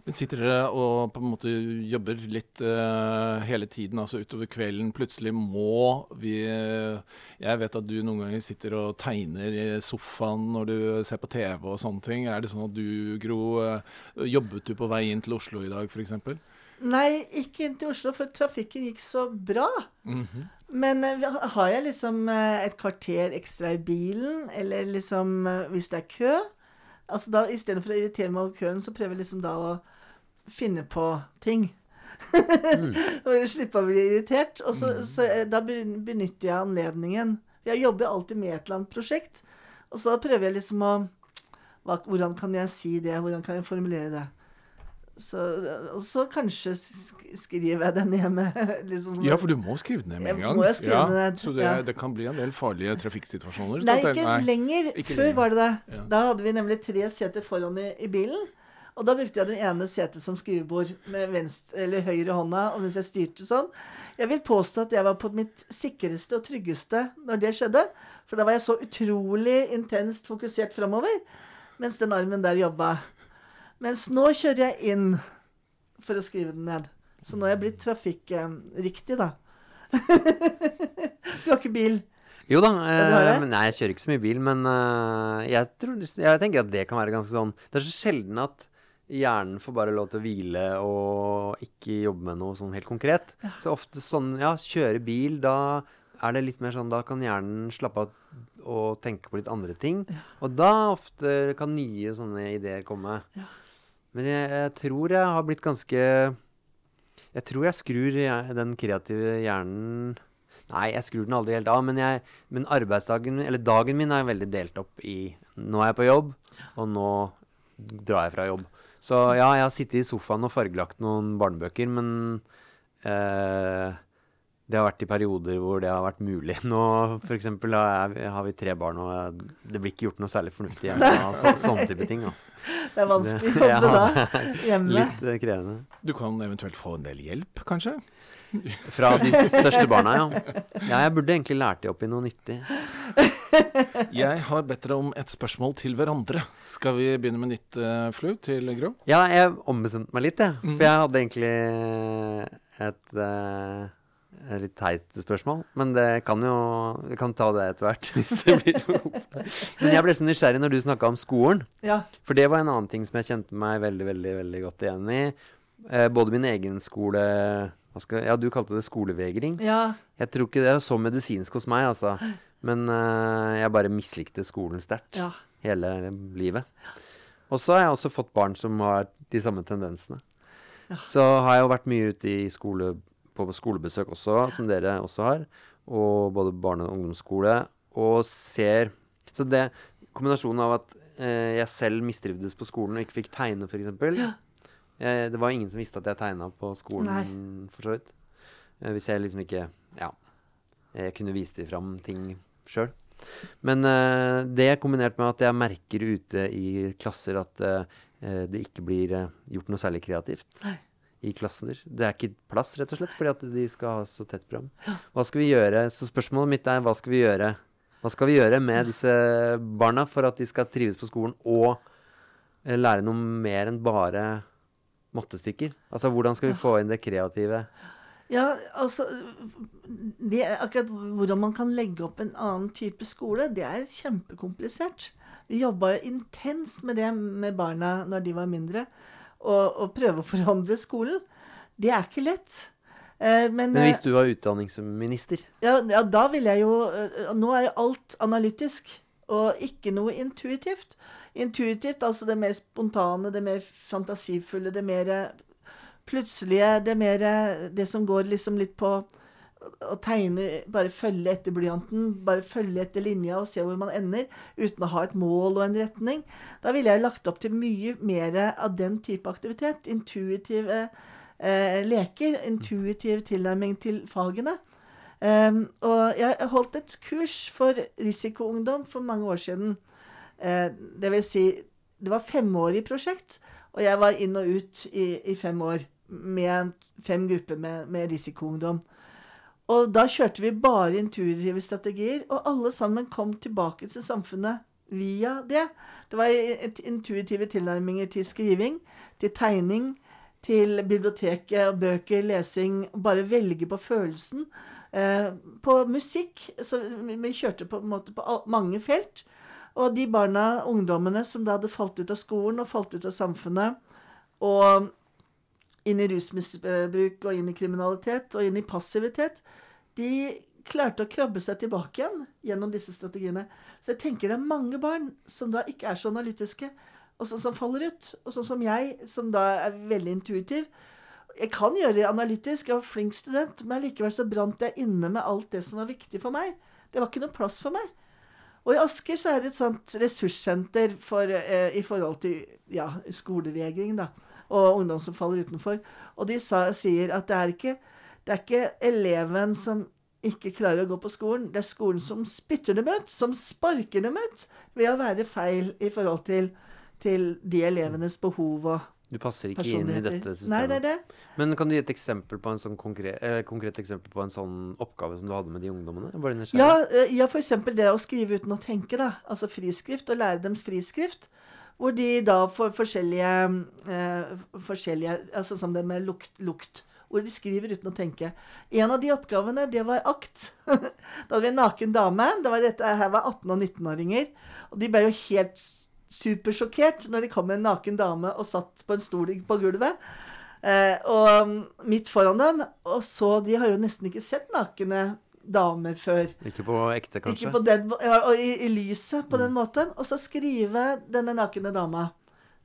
S1: Men sitter dere og på en måte jobber litt uh, hele tiden, altså utover kvelden? Plutselig må vi eh, Jeg vet at du noen ganger sitter og tegner i sofaen når du ser på TV og sånne ting. Er det sånn at du, Gro, uh, jobbet du på vei inn til Oslo i dag f.eks.?
S2: Nei, ikke inn til Oslo, for trafikken gikk så bra.
S1: Mhm.
S2: Men eh, har jeg liksom eh, et kvarter ekstra i bilen, eller liksom eh, hvis det er kø Altså da Istedenfor å irritere meg over køen, så prøver jeg liksom da å finne på ting. og slippe å bli irritert. Og så, så eh, da benytter jeg anledningen. Jeg jobber alltid med et eller annet prosjekt. Og så prøver jeg liksom å hva, Hvordan kan jeg si det? Hvordan kan jeg formulere det? Så, og så kanskje skriver jeg den ned med liksom,
S1: Ja, for du må skrive den ned med en gang.
S2: må jeg skrive
S1: ja,
S2: ned,
S1: Så det,
S2: ja.
S1: det kan bli en del farlige trafikksituasjoner.
S2: Nei, ikke Nei. lenger.
S1: ikke
S2: Før
S1: lenger.
S2: var det det.
S1: Ja.
S2: Da hadde vi nemlig tre seter foran i, i bilen. Og da brukte jeg den ene setet som skrivebord med venstre eller høyre hånda, og mens jeg styrte sånn. Jeg vil påstå at jeg var på mitt sikreste og tryggeste når det skjedde. For da var jeg så utrolig intenst fokusert framover, mens den armen der jobba. Mens nå kjører jeg inn for å skrive den ned. Så nå er jeg blitt trafikkriktig, da. du har ikke bil?
S3: Jo da, eh, nei, jeg kjører ikke så mye bil, men uh, jeg, tror, jeg tenker at det kan være ganske sånn Det er så sjelden at hjernen får bare lov til å hvile og ikke jobbe med noe sånn helt konkret. Så ofte sånn, ja, kjøre bil, da er det litt mer sånn Da kan hjernen slappe av og tenke på litt andre ting. Og da ofte kan nye sånne ideer komme. Men jeg, jeg tror jeg har blitt ganske Jeg tror jeg skrur den kreative hjernen Nei, jeg skrur den aldri helt av, men, jeg, men arbeidsdagen eller dagen min er veldig delt opp i Nå er jeg på jobb, og nå drar jeg fra jobb. Så ja, jeg har sittet i sofaen og fargelagt noen barnebøker, men eh, det har vært i perioder hvor det har vært mulig. Nå for eksempel har, vi tre barn, og det blir ikke gjort noe særlig fornuftig hjemme. Altså, sånne type ting. Altså.
S2: Det er vanskelig å jobbe
S3: ja,
S2: da. Hjemme.
S3: Litt eh, krevende.
S1: Du kan eventuelt få en del hjelp, kanskje?
S3: Fra de største barna, ja. Ja, jeg burde egentlig lært de opp i noe nyttig.
S1: Jeg har bedt dere om et spørsmål til hverandre. Skal vi begynne med nytt uh, flu til Gro?
S3: Ja, jeg ombestemte meg litt, jeg. For jeg hadde egentlig et uh, et litt teit spørsmål. Men det kan jo Vi kan ta det etter hvert. hvis det blir. Men jeg ble så nysgjerrig når du snakka om skolen.
S2: Ja.
S3: For det var en annen ting som jeg kjente meg veldig veldig, veldig godt igjen i. Eh, både min egen skole skal, Ja, du kalte det skolevegring.
S2: ja.
S3: Jeg tror ikke det er så medisinsk hos meg, altså. Men eh, jeg bare mislikte skolen sterkt
S2: Ja.
S3: hele livet. Og så har jeg også fått barn som har de samme tendensene.
S2: Ja.
S3: Så har jeg jo vært mye ute i skole, på skolebesøk også, som dere også har. Og både barne- og ungdomsskole. Og ser Så det kombinasjonen av at eh, jeg selv mistrivdes på skolen og ikke fikk tegne, f.eks. Eh, det var ingen som visste at jeg tegna på skolen, for så vidt. Eh, hvis jeg liksom ikke Ja. Jeg kunne vise dem fram ting sjøl. Men eh, det kombinert med at jeg merker ute i klasser at eh, det ikke blir gjort noe særlig kreativt
S2: Nei.
S3: I klasser. Det er ikke plass, rett og slett, fordi at de skal ha så tett program. Hva skal vi gjøre? Så spørsmålet mitt er hva skal vi gjøre? Hva skal vi gjøre med disse barna for at de skal trives på skolen og eh, lære noe mer enn bare mattestykker? Altså hvordan skal vi få inn det kreative?
S2: Ja, altså det, er Akkurat hvordan man kan legge opp en annen type skole, det er kjempekomplisert. Vi jobba intenst med det med barna når de var mindre. Og, og prøve å forandre skolen. Det er ikke lett. Eh, men,
S3: Men hvis
S2: eh,
S3: du var utdanningsminister
S2: ja, ja, da vil jeg jo eh, Nå er alt analytisk, og ikke noe intuitivt. Intuitivt, altså det mer spontane, det mer fantasifulle, det mer plutselige, det mer Det som går liksom litt på å tegne, bare følge etter blyanten, bare følge etter linja og se hvor man ender, uten å ha et mål og en retning. Da ville jeg lagt opp til mye mer av den type aktivitet. Intuitive eh, leker, intuitiv tilnærming til fagene. Um, og jeg holdt et kurs for risikoungdom for mange år siden. Uh, det vil si, det var femårig prosjekt, og jeg var inn og ut i, i fem år med fem grupper med, med risikoungdom. Og da kjørte vi bare intuitive strategier, og alle sammen kom tilbake til samfunnet via det. Det var intuitive tilnærminger til skriving, til tegning, til biblioteket og bøker, lesing. Bare velge på følelsen. Eh, på musikk. Så vi, kjørte på, på mange felt. Og de barna, ungdommene, som da hadde falt ut av skolen og falt ut av samfunnet, og inn i rusmisbruk og inn i kriminalitet og inn i passivitet, de klarte å krabbe seg tilbake igjen gjennom disse strategiene. Så jeg tenker det er mange barn som da ikke er så analytiske, og sånn som faller ut. Og sånn som jeg, som da er veldig intuitiv. Jeg kan gjøre det analytisk, jeg var flink student, men likevel så brant jeg inne med alt det som var viktig for meg. Det var ikke noe plass for meg. Og i Asker så er det et sånt ressurssenter for, eh, i forhold til ja, skolevegring, da og ungdom som faller utenfor. Og de sa, sier at det er, ikke, det er ikke eleven som ikke klarer å gå på skolen, det er skolen som spytter dem ut, som sparker dem ut, ved å være feil i forhold til, til de elevenes behov og
S3: Du passer ikke inn i dette systemet.
S2: Nei, det er det.
S3: Men kan du gi et eksempel på en sånn konkret, eh, konkret eksempel på en sånn oppgave som du hadde med de ungdommene?
S2: Ja, eh, ja f.eks. det å skrive uten å tenke, da. Altså friskrift, og lære dems friskrift. Hvor de da får forskjellige, eh, forskjellige Altså som det med lukt, lukt. Hvor de skriver uten å tenke. En av de oppgavene, det var akt. da hadde vi en naken dame. Det var dette, her var 18- og 19-åringer. Og de ble jo helt supersjokkert når det kom en naken dame og satt på en stol på gulvet. Eh, og midt foran dem. Og så De har jo nesten ikke sett nakne damer før.
S3: Ikke på ekte, kanskje?
S2: Ikke på den, ja, og i, i lyset på den måten. Og så skrive denne nakne dama.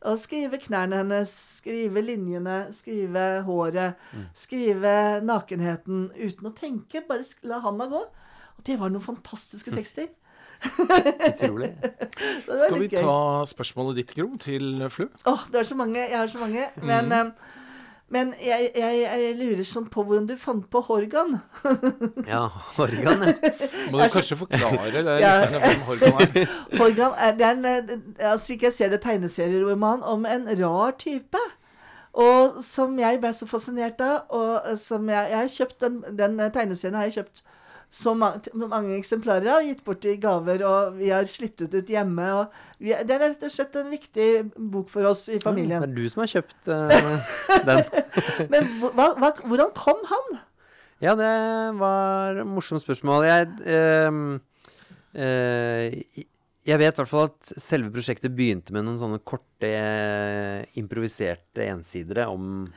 S2: Og skrive knærne hennes, skrive linjene, skrive håret. Skrive nakenheten uten å tenke. Bare sk- la handa gå. Og det var noen fantastiske tekster.
S3: Utrolig.
S1: Skal vi
S2: gøy.
S1: ta spørsmålet ditt, Gro, til Flu?
S2: Åh, det er så mange. Jeg har så mange. Men,
S1: mm.
S2: eh, men jeg, jeg, jeg lurer sånn på hvordan du fant på Horgan.
S3: Ja, Horgan, ja.
S1: Må du kanskje forklare det,
S2: Ja.
S1: hvem Horgan er?
S2: Horgan er, det er en, eh, altså ikke jeg ser det tegneserieroman om en rar type. Og som jeg ble så fascinert av. Og som jeg, jeg har kjøpt den, den tegneserien har jeg kjøpt så mange, mange eksemplarer av, gitt bort i gaver, og vi har slitt ut ut hjemme. Vi, det er rett og slett en viktig bok for oss i familien.
S3: Det er du som har kjøpt uh, den.
S2: Men hva, hva, hvordan kom han?
S3: Ja, det var et morsomt spørsmål. Jeg, eh, jeg vet i hvert fall at selve prosjektet begynte med noen sånne korte, improviserte ensidere om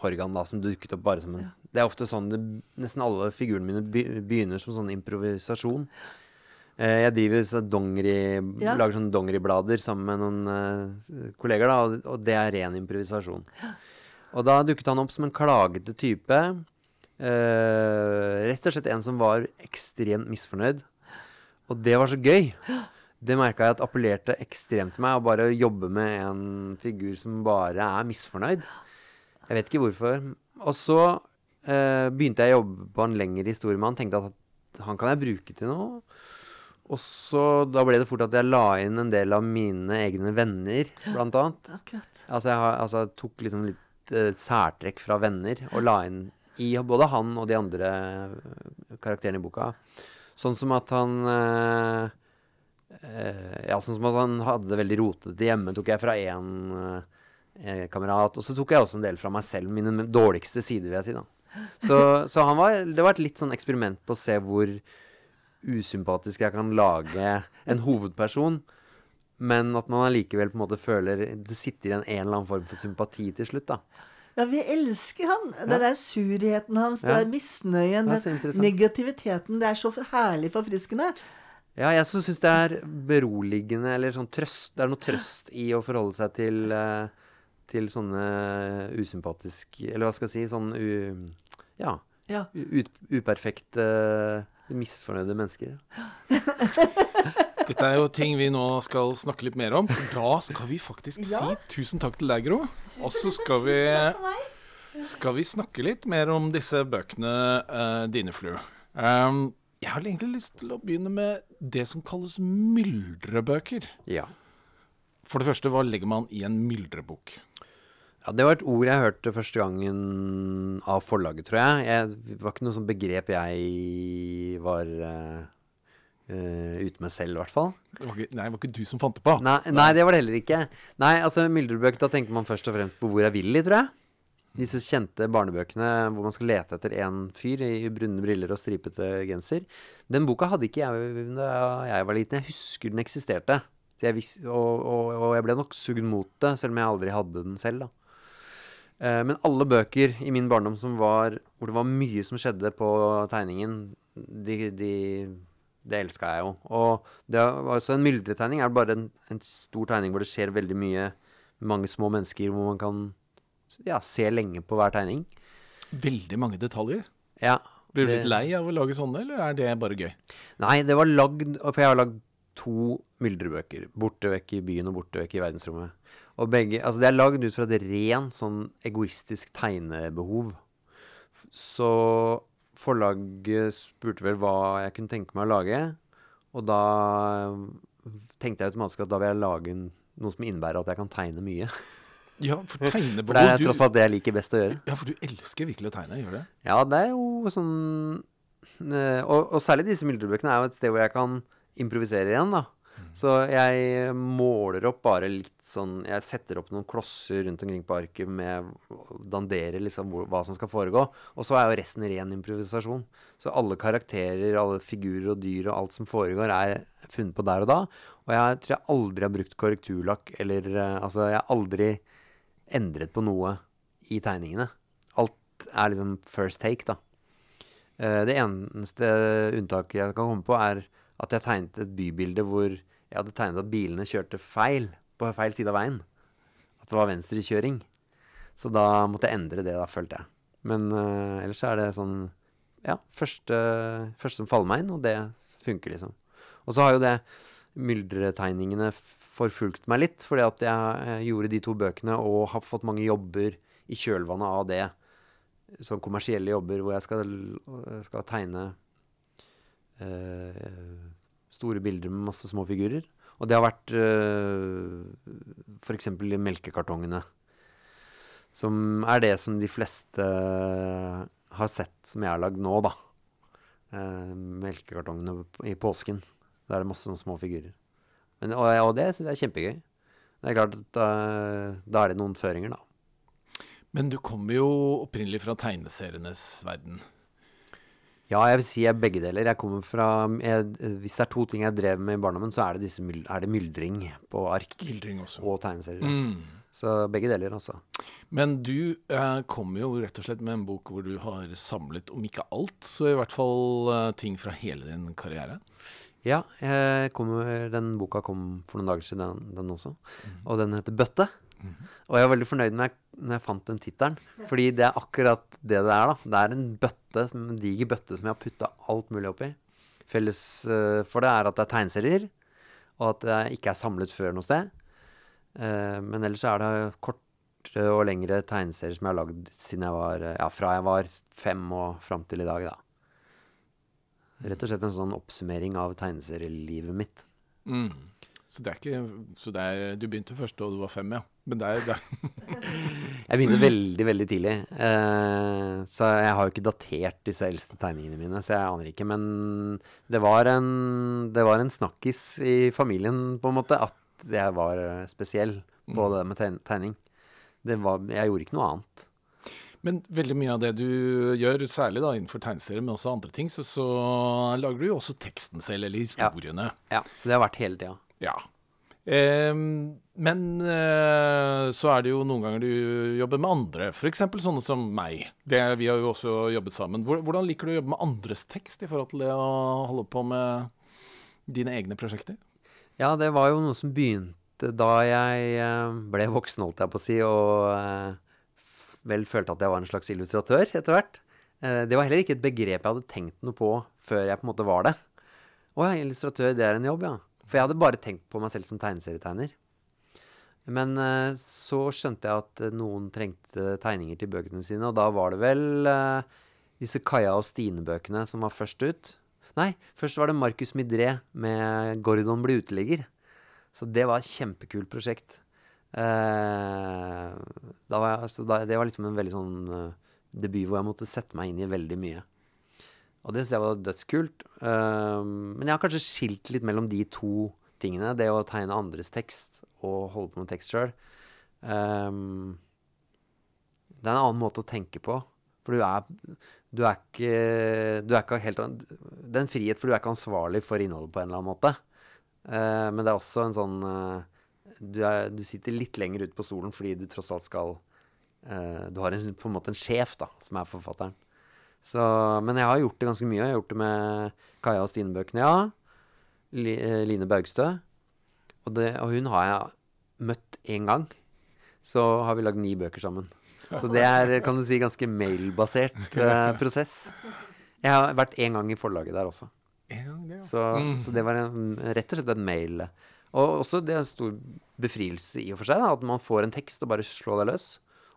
S3: Horgan, da, som dukket opp bare som en Det er ofte sånn det, Nesten alle figurene mine begynner som sånn improvisasjon. Eh, jeg driver så dongeri,
S2: Ja.
S3: lager sånne dongeriblader sammen med noen eh, kolleger, da, og, det er ren improvisasjon. Og da dukket han opp som en klagete type. Uh, rett og slett en som var ekstremt misfornøyd. Og det var så gøy. Det merka jeg at appellerte ekstremt til meg. Å bare jobbe med en figur som bare er misfornøyd. Jeg vet ikke hvorfor. Og så eh, begynte jeg å jobbe på han lenger i Stormann. Tenkte at han kan jeg bruke til noe. Og så da ble det fort at jeg la inn en del av mine egne venner, blant annet.
S2: Akkurat.
S3: Altså jeg, har, altså jeg tok liksom litt eh, særtrekk fra venner og la inn i både han og de andre eh, karakterene i boka. Sånn som at han eh, eh, Ja, sånn som at han hadde det veldig rotete hjemme, tok jeg fra én eh, kamerat. Og så tok jeg også en del fra meg selv, mine dårligste sider, vil jeg si. da. Så, så han var, det var et litt sånn eksperiment på å se hvor usympatisk jeg kan lage en hovedperson. Men at man allikevel på en måte føler det sitter igjen en eller annen form for sympati til slutt. da.
S2: Ja, vi elsker han. Den der surheten hans,
S3: Ja.
S2: den der misnøyen,
S3: Ja,
S2: den negativiteten. Det er så herlig forfriskende.
S3: Ja, jeg syns det er beroligende, eller sånn trøst Det er noe trøst i å forholde seg til, eh, til sånne usympatiske Eller hva skal jeg si Sånn u... Ja.
S2: Ja.
S3: u- Ut, uperfekte, misfornøyde mennesker.
S1: Dette er jo ting vi nå skal snakke litt mer om. For da skal vi faktisk
S2: Ja.
S1: si tusen takk til deg, Gro. Og så skal vi, skal vi snakke litt mer om disse bøkene uh, dine, Flu. Um, jeg har egentlig lyst til å begynne med det som kalles myldrebøker.
S3: Ja.
S1: For det første, hva legger man i en myldrebok?
S3: Ja, Det var et ord jeg hørte første gangen av forlaget, tror jeg. jeg det var ikke noe sånt begrep jeg var eh, ute med selv, i hvert fall.
S1: Det var ikke, nei, det var ikke du som fant det på.
S3: Nei, nei, det var det heller ikke. Nei, altså myldrebøk, da tenker man først og fremst på Hvor er Willy, tror jeg. Disse kjente barnebøkene hvor man skal lete etter en fyr i brune briller og stripete genser. Den boka hadde ikke jeg da jeg var liten. Jeg husker den eksisterte. Så jeg vis, og, og, og jeg ble nok sugd mot det, selv om jeg aldri hadde den selv. da. Eh, men alle bøker i min barndom som var, hvor det var mye som skjedde på tegningen, de, de, det elska jeg jo. Og det var også en myldretegning er bare en, en stor tegning hvor det skjer veldig mye. Mange små mennesker hvor man kan ja, se lenge på hver tegning.
S1: Veldig mange detaljer.
S3: Ja,
S1: Blir du
S3: det-
S1: litt lei av å lage sånne, eller er det bare gøy?
S3: Nei, det var lagd For jeg har lagd to myldrebøker. Borte vekk i byen og borte vekk i verdensrommet. Og begge Altså, det er lagd ut fra et rent sånn egoistisk tegnebehov. Så forlaget spurte vel hva jeg kunne tenke meg å lage. Og da tenkte jeg automatisk at da vil jeg lage noe som innebærer at jeg kan tegne mye.
S1: Ja, for tegnebehov
S3: For det er tross alt det jeg liker best å gjøre.
S1: Ja, for du elsker virkelig å tegne, gjør det?
S3: Ja, det er jo sånn eh, og, og særlig disse myldrebøkene er jo et sted hvor jeg kan improvisere igjen, da. Så jeg måler opp bare litt sånn Jeg setter opp noen klosser rundt omkring på arket med Danderer liksom hvor, hva som skal foregå. Og så er jo resten ren improvisasjon. Så alle karakterer, alle figurer og dyr og alt som foregår, er funnet på der og da. Og jeg tror jeg aldri har brukt korrekturlakk eller eh, Altså, jeg har aldri endret på noe i tegningene. Alt er liksom first take, da. Eh, det eneste unntaket jeg kan komme på, er at jeg tegnet et bybilde hvor jeg hadde tegnet at bilene kjørte feil, på feil side av veien. At det var venstrekjøring. Så da måtte jeg endre det, da, følte jeg. Men uh, ellers er det sånn Ja, første, første som faller meg inn, og det funker, liksom. Og så har jo det myldretegningene forfulgt meg litt, fordi at jeg gjorde de to bøkene og har fått mange jobber i kjølvannet av det. Sånn kommersielle jobber hvor jeg skal, skal tegne eh, store bilder med masse små figurer. Og det har vært uh, f.eks. i melkekartongene. Som er det som de fleste har sett som jeg har lagd nå, da. Uh, melkekartongene i påsken. Da er det masse små figurer. Men, og, og det syns jeg er kjempegøy. Det er klart at uh, da er det noen føringer, da.
S1: Men du kommer jo opprinnelig fra tegneserienes verden.
S3: Ja, jeg vil si jeg er begge deler. Jeg kommer fra jeg, Hvis det er to ting jeg drev med i barndommen, så er det, disse, er det myldring på ark
S1: Myldring også.
S3: og tegneserier.
S1: Mm.
S3: Så begge deler, altså.
S1: Men du eh, kommer jo rett og slett med en bok hvor du har samlet, om ikke alt, så i hvert fall eh, ting fra hele din karriere.
S3: Ja, kommer, den boka kom for noen dager siden, den, den også. Og den heter Bøtte. Og jeg var veldig fornøyd med når jeg fant den tittelen. Fordi det er akkurat det det er. da. Det er en bøtte, en diger bøtte som jeg har putta alt mulig oppi. Felles eh, for det er at det er tegneserier, og at det ikke er samlet før noe sted. Eh, men ellers er det kortere og lengre tegneserier som jeg har lagd siden jeg var, ja, fra jeg var fem og fram til i dag, da. Rett og slett en sånn oppsummering av tegneserielivet mitt.
S1: Mm. Så det er ikke så det er, Du begynte først da du var fem, ja. Men det er, det er
S3: Jeg begynte veldig, veldig tidlig. Eh, så jeg har jo ikke datert disse eldste tegningene mine, så jeg aner ikke. Men det var en, det var en snakkis i familien, på en måte, at jeg var eh, spesiell på
S1: Mm.
S3: det med tegning. Det var, jeg gjorde ikke noe annet.
S1: Men veldig mye av det du gjør, særlig da innenfor tegneserier, men også andre ting, så, så lager du jo også teksten selv, eller historiene.
S3: Ja, Så det har vært hele tida.
S1: Ja. Eh, men eh, så er det jo noen ganger du jobber med andre, f.eks. sånne som meg. Det, vi har jo også jobbet sammen. Hvordan liker du å jobbe med andres tekst i forhold til det å holde på med dine egne prosjekter?
S3: Ja, det var jo noe som begynte da jeg eh, ble voksen, holdt jeg på å si, og eh, vel følte at jeg var en slags illustratør etter hvert. Eh, det var heller ikke et begrep jeg hadde tenkt noe på før jeg på en måte var det. Å ja, illustratør, det er en jobb, ja. For jeg hadde bare tenkt på meg selv som tegneserietegner. Men uh, så skjønte jeg at eh, noen trengte tegninger til bøkene sine, og da var det vel uh, disse Kaja og Stine-bøkene som var først ut. Nei, først var det Marcus Midré med 'Gordon blir uteligger'. Så det var et kjempekult prosjekt. Uh, var jeg, altså, da, det var liksom en veldig sånn debut hvor jeg måtte sette meg inn i veldig mye. Og det synes jeg var dødskult. Um, men jeg har kanskje skilt litt mellom de to tingene. Det å tegne andres tekst og holde på med tekst sjøl. det er en annen måte å tenke på. For du er, du er ikke Du er ikke helt Det er en frihet, for du er ikke ansvarlig for innholdet på en eller annen måte. Uh, men det er også en sånn uh, du, er, du sitter litt lenger ute på stolen fordi du tross alt skal uh, Du har en, på en måte en sjef, da, som er forfatteren. Så, men jeg har gjort det ganske mye. Jeg har gjort det med Kaja og Stine-bøkene, ja. Li, eh, Line Baugstø. Og, det, og hun har jeg møtt én gang. Så har vi lagd ni bøker sammen. Så det er, kan du si, ganske mailbasert eh, prosess. Jeg har vært én gang i forlaget der også.
S1: Gang ja.
S3: Så,
S1: Mm.
S3: så det var en, rett og slett en mail. Og også det er en stor befrielse i og for seg, da, at man får en tekst og bare slår deg løs.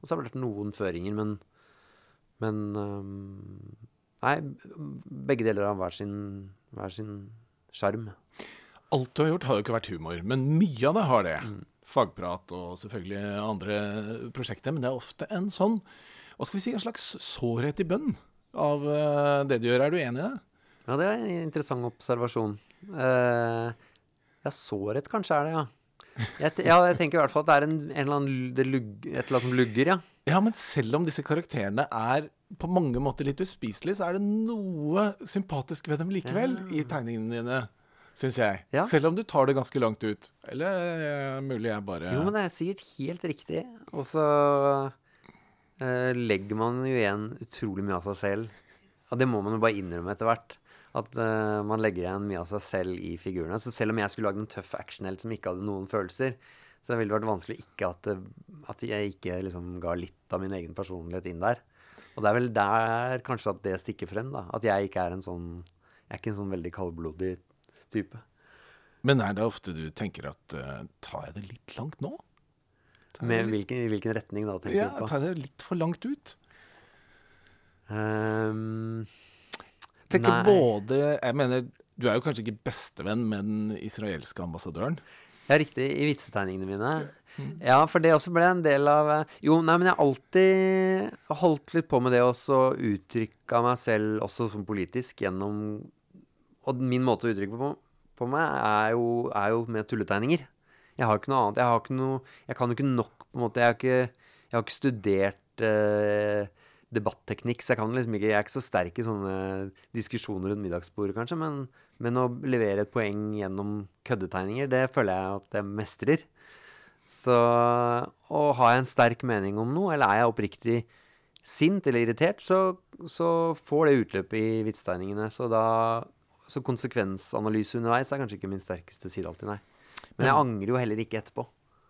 S3: Og så har det vært noen føringer, men, men um, Nei, begge deler har hver sin hver sin sjarm.
S1: Alt du har gjort, har jo ikke vært humor, men mye av det har det.
S3: Mm.
S1: Fagprat og selvfølgelig andre prosjekter, men det er ofte en sånn hva skal vi si, en slags sårhet i bønn av eh, det du gjør. Er du enig i det?
S3: Ja, det er en interessant observasjon. Uh, ja, sårhet kanskje er det, ja. Jeg, ja, jeg tenker i hvert fall at det er en, en eller annen, det lugg, et eller annet som lugger, ja.
S1: Ja, men selv om disse karakterene er på mange måter litt uspiselige, så er det noe sympatisk ved dem likevel i tegningene dine, syns jeg.
S3: Ja.
S1: Selv om du tar det ganske langt ut. Eller eh, mulig jeg bare
S3: Jo, men det er sikkert helt riktig. Og så uh, legger man jo igjen utrolig mye av seg selv. Og det må man jo bare innrømme etter hvert. At uh, man legger igjen mye av seg selv i figurene. Så selv om jeg skulle lagd en tøff actionhelt som ikke hadde noen følelser, så det ville vært vanskelig ikke at, det, at jeg ikke liksom ga litt av min egen personlighet inn der. Og det er vel der kanskje at det stikker frem, da. At jeg ikke er en sånn Jeg er ikke en sånn veldig kaldblodig type.
S1: Men er det ofte du tenker at uh, tar jeg det litt langt nå?
S3: Med
S1: litt,
S3: hvilken, hvilken retning, da, tenker
S1: ja,
S3: du på?
S1: Ja, tar jeg det litt for langt ut?
S3: Um,
S1: Tenker
S3: Nei.
S1: både Jeg mener, du er jo kanskje ikke bestevenn med den israelske ambassadøren.
S3: Ja, riktig. I vitsetegningene mine. Ja, for det også ble en del av eh, Jo, nei, men jeg har alltid holdt litt på med det også, uttrykka meg selv også som politisk gjennom Og min måte å uttrykke på, på meg er jo, er jo med tulletegninger. Jeg har ikke noe annet. Jeg har ikke noe Jeg kan jo ikke nok, på en måte. Jeg har ikke, jeg har ikke studert eh, debatteknikk, så jeg kan liksom ikke Jeg er ikke så sterk i sånne diskusjoner rundt middagsbordet, kanskje, men, men å levere et poeng gjennom køddetegninger, det føler jeg at jeg mestrer. Så Og har jeg en sterk mening om noe, eller er jeg oppriktig sint eller irritert, så, så får det utløp i vitstegningene. Så da Så konsekvensanalyse underveis er kanskje ikke min sterkeste side alltid, nei. Men jeg angrer jo heller ikke etterpå.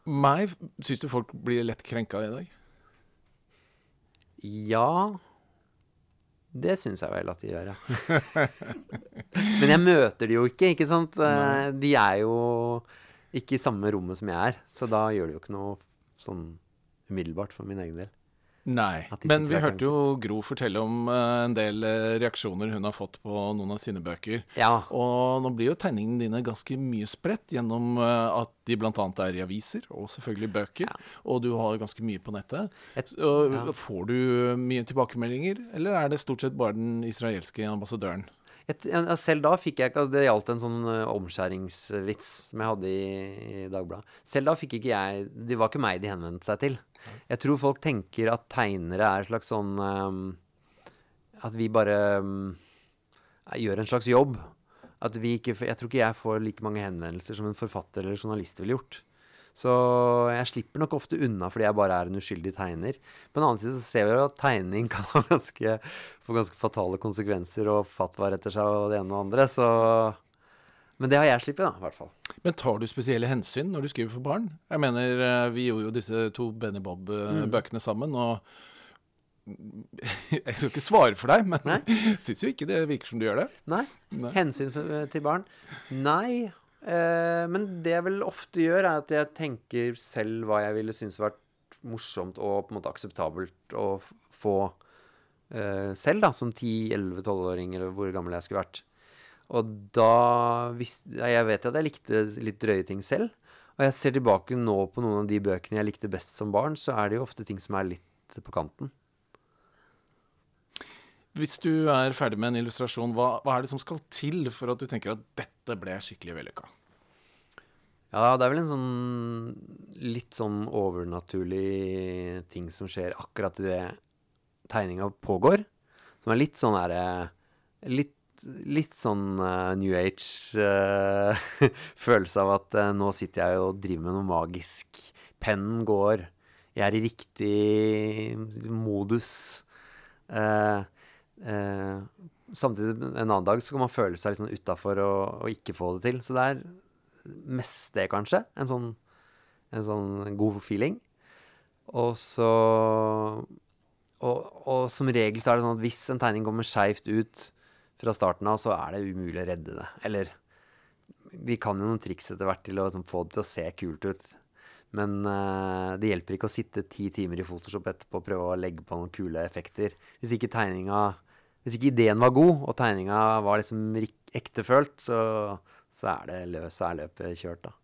S1: Meg syns du folk blir lett krenka i dag?
S3: Ja Det syns jeg vel at de gjør, ja. Men jeg møter de jo ikke, ikke sant. Eh, De er jo ikke i samme rommet som jeg er, så da gjør det jo ikke noe sånn umiddelbart for min egen del.
S1: Nei. Men vi hørte jo Gro fortelle om uh, en del uh, reaksjoner hun har fått på noen av sine bøker.
S3: Ja.
S1: Og nå blir jo tegningene dine ganske mye spredt gjennom uh, at de bl.a. er i aviser, og selvfølgelig bøker.
S3: Ja.
S1: Og du har ganske mye på nettet.
S3: Et- ja.
S1: Får du mye tilbakemeldinger, eller er det stort sett bare den israelske ambassadøren?
S3: Ja, selv da fikk jeg ikke Det gjaldt en sånn eh, omskjæringsvits som jeg hadde i, i Dagbladet. Selv da fikk ikke jeg Det var ikke meg de henvendte seg til. Jeg tror folk tenker at tegnere er et slags sånn um, At vi bare um, gjør en slags jobb. At vi ikke, jeg tror ikke jeg får like mange henvendelser som en forfatter eller journalist ville gjort. Så jeg slipper nok ofte unna fordi jeg bare er en uskyldig tegner. På den annen side så ser vi jo at tegning kan ha ganske, få ganske fatale konsekvenser og fatwa etter seg og det ene og det andre. Så Men det har jeg sluppet, da, i hvert fall.
S1: Men tar du spesielle hensyn når du skriver for barn? Jeg mener, eh, Vi gjorde jo disse to Benny Bob-bøkene sammen, og Jeg skal ikke svare for deg, men jeg syns jo ikke det virker som du gjør det.
S3: Nei.
S1: Nei.
S3: Hensyn for, til barn? Nei. Eh, men det jeg vel ofte gjør, er at jeg tenker selv hva jeg ville synes vært morsomt og på en måte akseptabelt å få eh, selv, da, som 10-11-12-åring, eller hvor gammel jeg skulle vært. Og da visste Jeg vet jo at jeg likte litt drøye ting selv. Og jeg ser tilbake nå på noen av de bøkene jeg likte best som barn, så er det jo ofte ting som er litt på kanten.
S1: Hvis du er ferdig med en illustrasjon, hva, hva er det som skal til for at du tenker at dette ble skikkelig vellykka?
S3: Ja, det er vel en sånn litt sånn overnaturlig ting som skjer akkurat idet tegninga pågår. Som er litt sånn derre litt, litt sånn uh, New Age-følelse av at uh, nå sitter jeg og driver med noe magisk. Pennen går. Jeg er i riktig modus. Eh, eh, samtidig, en annen dag, så kan man føle seg litt sånn utafor og, og ikke få det til. Så det er mest det, kanskje. En sånn, en sånn god feeling. Og så og, og som regel så er det sånn at hvis en tegning kommer skeivt ut fra starten av, så er det umulig å redde det. Eller vi kan jo noen triks etter hvert til å liksom, få det til å se kult ut. Men uh, det hjelper ikke å sitte ti timer i Photoshop etterpå og prøve å legge på noen kule effekter. Hvis ikke tegninga Hvis ikke ideen var god, og tegninga var liksom ektefølt, så, så er det løs, så er løpet kjørt, da.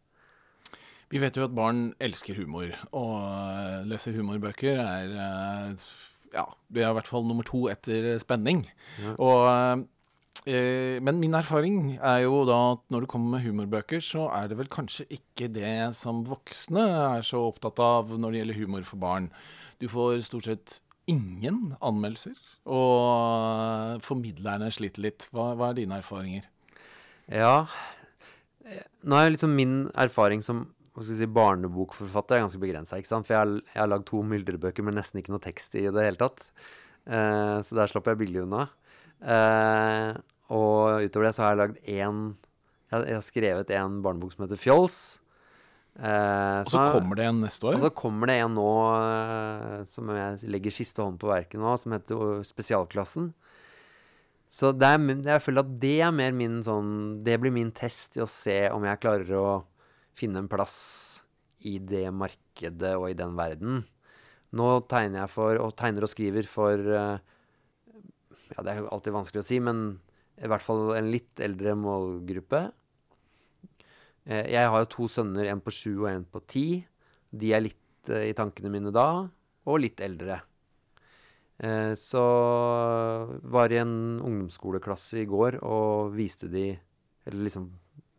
S1: Vi vet jo at barn elsker humor, og uh, lese humorbøker er eh, Ja, det er i hvert fall nummer to etter spenning.
S3: Ja.
S1: Og eh, Men min erfaring er jo da at når det kommer med humorbøker, så er det vel kanskje ikke det som voksne er så opptatt av når det gjelder humor for barn. Du får stort sett ingen anmeldelser, og formidlerne sliter litt. Hva, hva er dine erfaringer?
S3: Ja. Eh, Nå er liksom min erfaring som si, barnebokforfatter er ganske begrensa. For jeg jeg har lagd to myldrebøker med nesten ikke noe tekst i det hele tatt. Eh, så der slapp jeg billig unna. Eh, og utover det så har jeg lagd én Jeg jeg har skrevet en barnebok som heter Fjols. Eh,
S1: Og så kommer det en neste år.
S3: og så kommer det en nå eh, som jeg legger siste hånd på verket nå, som heter Spesialklassen. Så det er, jeg føler at det er mer min sånn Det blir min test i å se om jeg klarer å finne en plass i det markedet og i den verden. Nå tegner jeg for, og tegner og skriver for eh, Ja, det er alltid vanskelig å si, men i hvert fall en litt eldre målgruppe. Eh, Jeg har jo to sønner, en på sju og en på ti. De er litt eh, i tankene mine da, og litt eldre. Eh, Så var i en ungdomsskoleklasse i går og viste de Eller liksom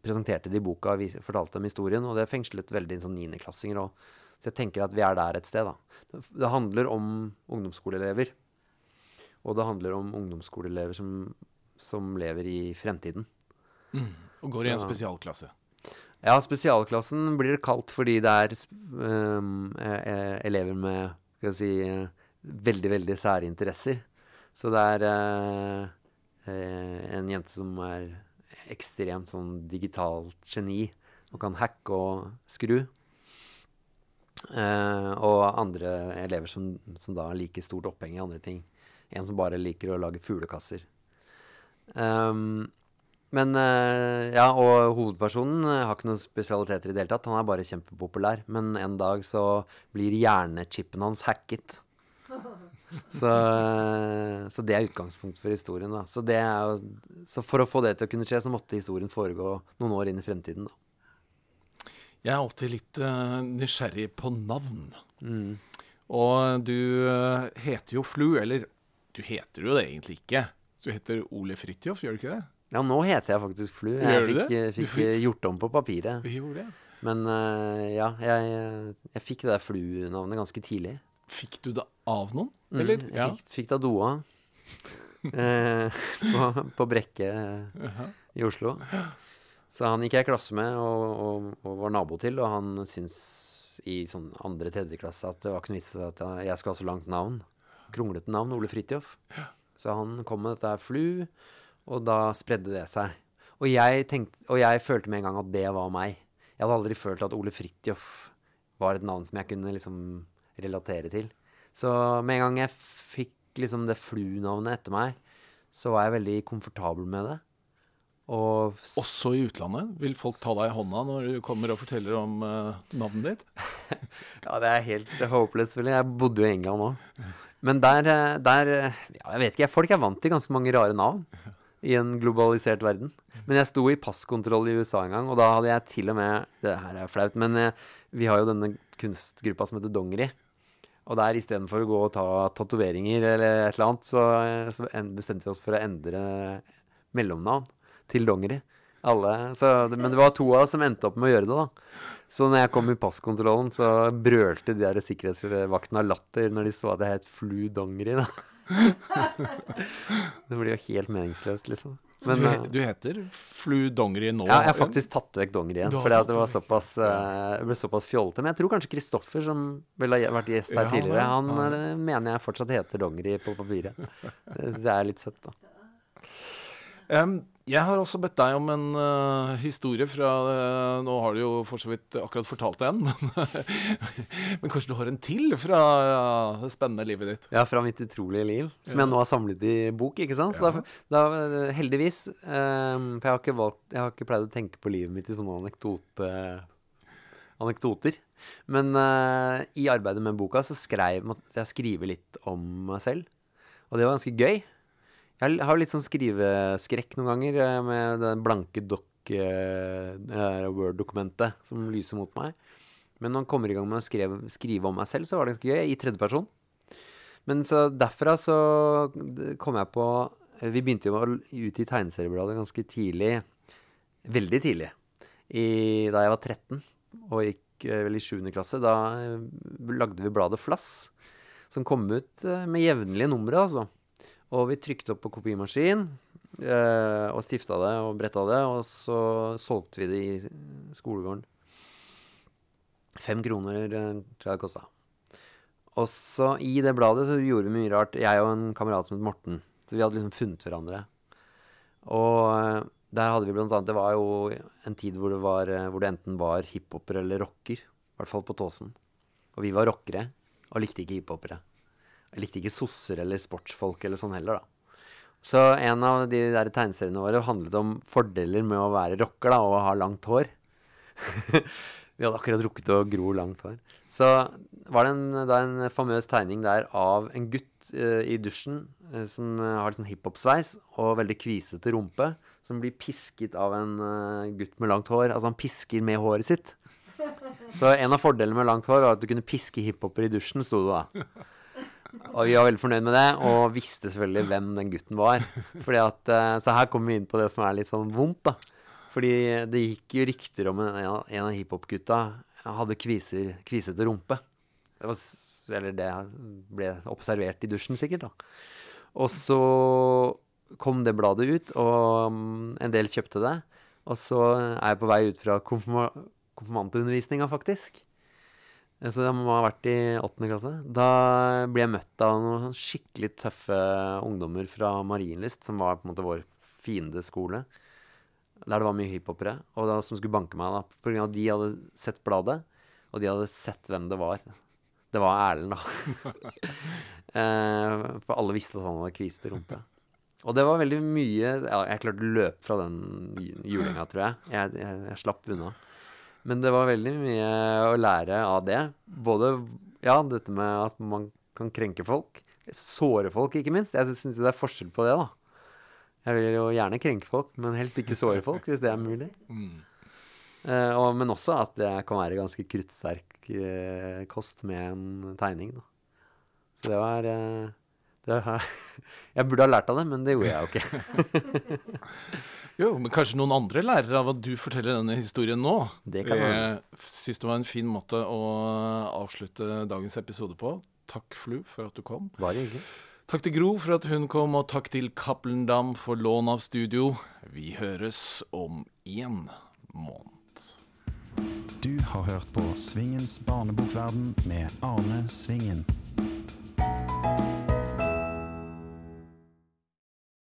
S3: presenterte de boka og fortalte dem historien, og det fengslet veldig sånn niendeklassinger òg. Så jeg tenker at vi er der et sted, da. Det, handler om ungdomsskoleelever. Og det handler om ungdomsskoleelever som, som lever i fremtiden.
S1: Mm. Og går i en
S3: Så-
S1: spesialklasse.
S3: Ja, spesialklassen blir det kalt fordi det er eh, elever med skal si, eh, veldig, veldig sære interesser. Så det er eh, en jente som er ekstremt sånn digitalt geni og kan hacke og skru. Uh, og andre elever som, som da har like stort oppheng i andre ting. En som bare liker å lage fuglekasser. Ehm, men eh, ja, og hovedpersonen eh, har ikke noen spesialiteter i det hele tatt. Han er bare kjempepopulær. Men en dag så blir hjernechipen hans hacket. Så, eh, så det er utgangspunktet for historien. da. Så, det er jo, så for å få det til å kunne skje, så måtte historien foregå noen år inn i fremtiden. da.
S1: Jeg er alltid litt uh, nysgjerrig på navn.
S3: Mm.
S1: Og du uh, heter jo Flu, eller du heter jo det egentlig ikke. Du heter Ole Fridtjof, gjør du ikke det?
S3: Ja, nå heter jeg faktisk Flu.
S1: Gjør
S3: Jeg
S1: du
S3: fikk,
S1: det?
S3: fikk
S1: Du fikk-
S3: gjort om på papiret.
S1: Gjorde det.
S3: Men uh, ja, jeg, jeg fikk det der Flu-navnet ganske tidlig.
S1: Fikk du det av noen,
S3: Mm,
S1: jeg
S3: Jeg fikk, fikk det av Doa uh, på, på Brekke uh
S1: -huh.
S3: i Oslo. Så han gikk jeg i klasse med og, og, og var nabo til, og han syntes i sånn andre-tredje klasse at det var ikke noe vits at jeg- skulle ha så langt navn. Kronglete navn. Ole Fridtjof. Så han kom med dette Flu, og da spredde det seg. Og jeg, tenkte, og jeg følte med en gang at det var meg. Jeg hadde aldri følt at Ole Fridtjof var et navn som jeg kunne liksom relatere til. Så med en gang jeg fikk liksom det Flu-navnet etter meg, så var jeg veldig komfortabel med det. Og
S1: Også i utlandet? Vil folk ta deg i hånda når du kommer og forteller om uh, navnet ditt?
S3: Ja, det er helt hopeless, vel. Jeg bodde jo i England òg. Men der, eh, der eh, Ja, jeg vet ikke. Folk er vant til ganske mange rare navn i en globalisert verden. Men jeg sto i passkontroll i USA en gang, og da hadde jeg til og med Det her er flaut, men eh, vi har jo denne kunstgruppa som heter Dongeri. Og der istedenfor å gå og ta tatoveringer eller et eller annet, så, eh, så bestemte vi oss for å endre mellomnavn til Dongeri. Alle, så, men det var to av oss som endte opp med å gjøre det, da. Så når jeg kom i passkontrollen, så brølte de der sikkerhetsvaktene av latter når de så at jeg het Flu Dongeri, da. det blir jo helt meningsløst, liksom. Men,
S1: du,
S3: eh,
S1: du heter Flu Dongeri nå?
S3: ja, jeg har faktisk tatt vekk Dongeri igjen, fordi det var såpass, uh, ble såpass fjollete. Men jeg tror kanskje Kristoffer, som vel har vært gjest her
S1: Ja,
S3: tidligere, han
S1: ja.
S3: eh, mener jeg fortsatt heter Dongeri på papiret. Det syns jeg er litt søtt, da.
S1: Em, jeg har også bedt deg om en uh, historie fra uh, Nå har du jo for så vidt akkurat fortalt en, men, men kanskje du har en til fra uh, det spennende livet ditt?
S3: Ja, fra mitt utrolige liv, som
S1: Ja.
S3: jeg nå har samlet i bok, ikke sant?
S1: Ja.
S3: da, da, heldigvis, Um, for jeg har, ikke valgt, jeg har ikke pleid å tenke på livet mitt i sånne anekdote, anekdoter. Men i arbeidet med boka så skrev måtte jeg skrive litt om meg selv, og det var ganske gøy. Jeg har litt sånn skriveskrekk noen ganger eh, med det blanke eh, Word-dokumentet som lyser mot meg. Men når man kommer i gang med å skrive, skrive om meg selv, så var det ganske gøy, i tredje person. Men så derfra så kom jeg på Vi begynte jo å i tegneseriebladet ganske tidlig. Veldig tidlig. I, da jeg var 13 og gikk eh, vel i 7. klasse. Da eh, lagde vi bladet Flass, som kom ut eh, med jevnlige numre, altså. Og vi trykte opp på kopimaskin eh, og stifta det og bretta det, og så solgte vi det i skolegården. Fem kroner eh, tror jeg det kosta. Og så i det bladet så gjorde vi mye rart. Jeg og en kamerat som het Morten. Så vi hadde liksom funnet hverandre. Og eh, der hadde vi blant annet Det var jo en tid hvor det, var, eh, hvor det enten var hiphoper eller rocker. I hvert fall på Tåsen. Og vi var rockere og likte ikke hiphopere. Jeg likte ikke sosser eller sportsfolk eller sånn heller, da. Så en av de der tegneseriene våre handlet om fordeler med å være rocker da, og ha langt hår. vi hadde akkurat rukket å gro langt hår. Så var det en, da en famøs tegning der av en gutt uh, i dusjen uh, som eh, har litt sånn hiphop-sveis og veldig kvisete rumpe, som blir pisket av en uh, gutt med langt hår. Altså han pisker med håret sitt. Så en av fordelene med langt hår var at du kunne piske hiphoper i dusjen, sto det da. Og vi var veldig fornøyd med det, og visste selvfølgelig hvem den gutten var. At, eh, så her kommer vi inn på det som er litt sånn vondt, da. Fordi det gikk jo rykter om en, en av hiphop-gutta hadde kviser, kvisete rumpe. Det var, eller det ble observert i dusjen, sikkert. da. Og så kom det bladet ut, og mm, en del kjøpte det. Og så er jeg på vei ut fra konfirma konfirmantundervisninga, faktisk. Så jeg må ha vært i åttende klasse. Da ble jeg møtt av noen sånn skikkelig tøffe ungdommer fra Marienlyst, som var på en måte vår fiendeskole. Der det var mye hiphopere, og da, som skulle banke meg. da, På grunn av at de hadde sett bladet, og de hadde sett hvem det var. Det var Erlend, da. eh, for alle visste at han hadde kviste rumpe. Og det var veldig mye ja, Jeg klarte å løpe fra den ju- julinga, tror jeg. Jeg, jeg. jeg slapp unna. Men det var veldig mye å lære av det. Både ja, dette med at man kan krenke folk. Såre folk, ikke minst. Jeg syns det er forskjell på det, da. Jeg vil jo gjerne krenke folk, men helst ikke såre folk, hvis det er mulig.
S1: Mm.
S3: Eh, og, men også at det kan være ganske kruttsterk eh, kost med en tegning, da. Så det var eh, det var, Jeg burde ha lært av det, men det gjorde jeg jo ikke.
S1: Jo, men kanskje noen andre lærer av at du forteller denne historien nå.
S3: Det kan være.
S1: Jeg syns det var en fin måte å avslutte dagens episode på. Takk, Flu, for at du kom.
S3: Bare hyggelig.
S1: Takk til Gro for at hun kom, og takk til Cappelen Dam for lån av studio. Vi høres om én måned.
S4: Du har hørt på Svingens barnebokverden med Arne Svingen.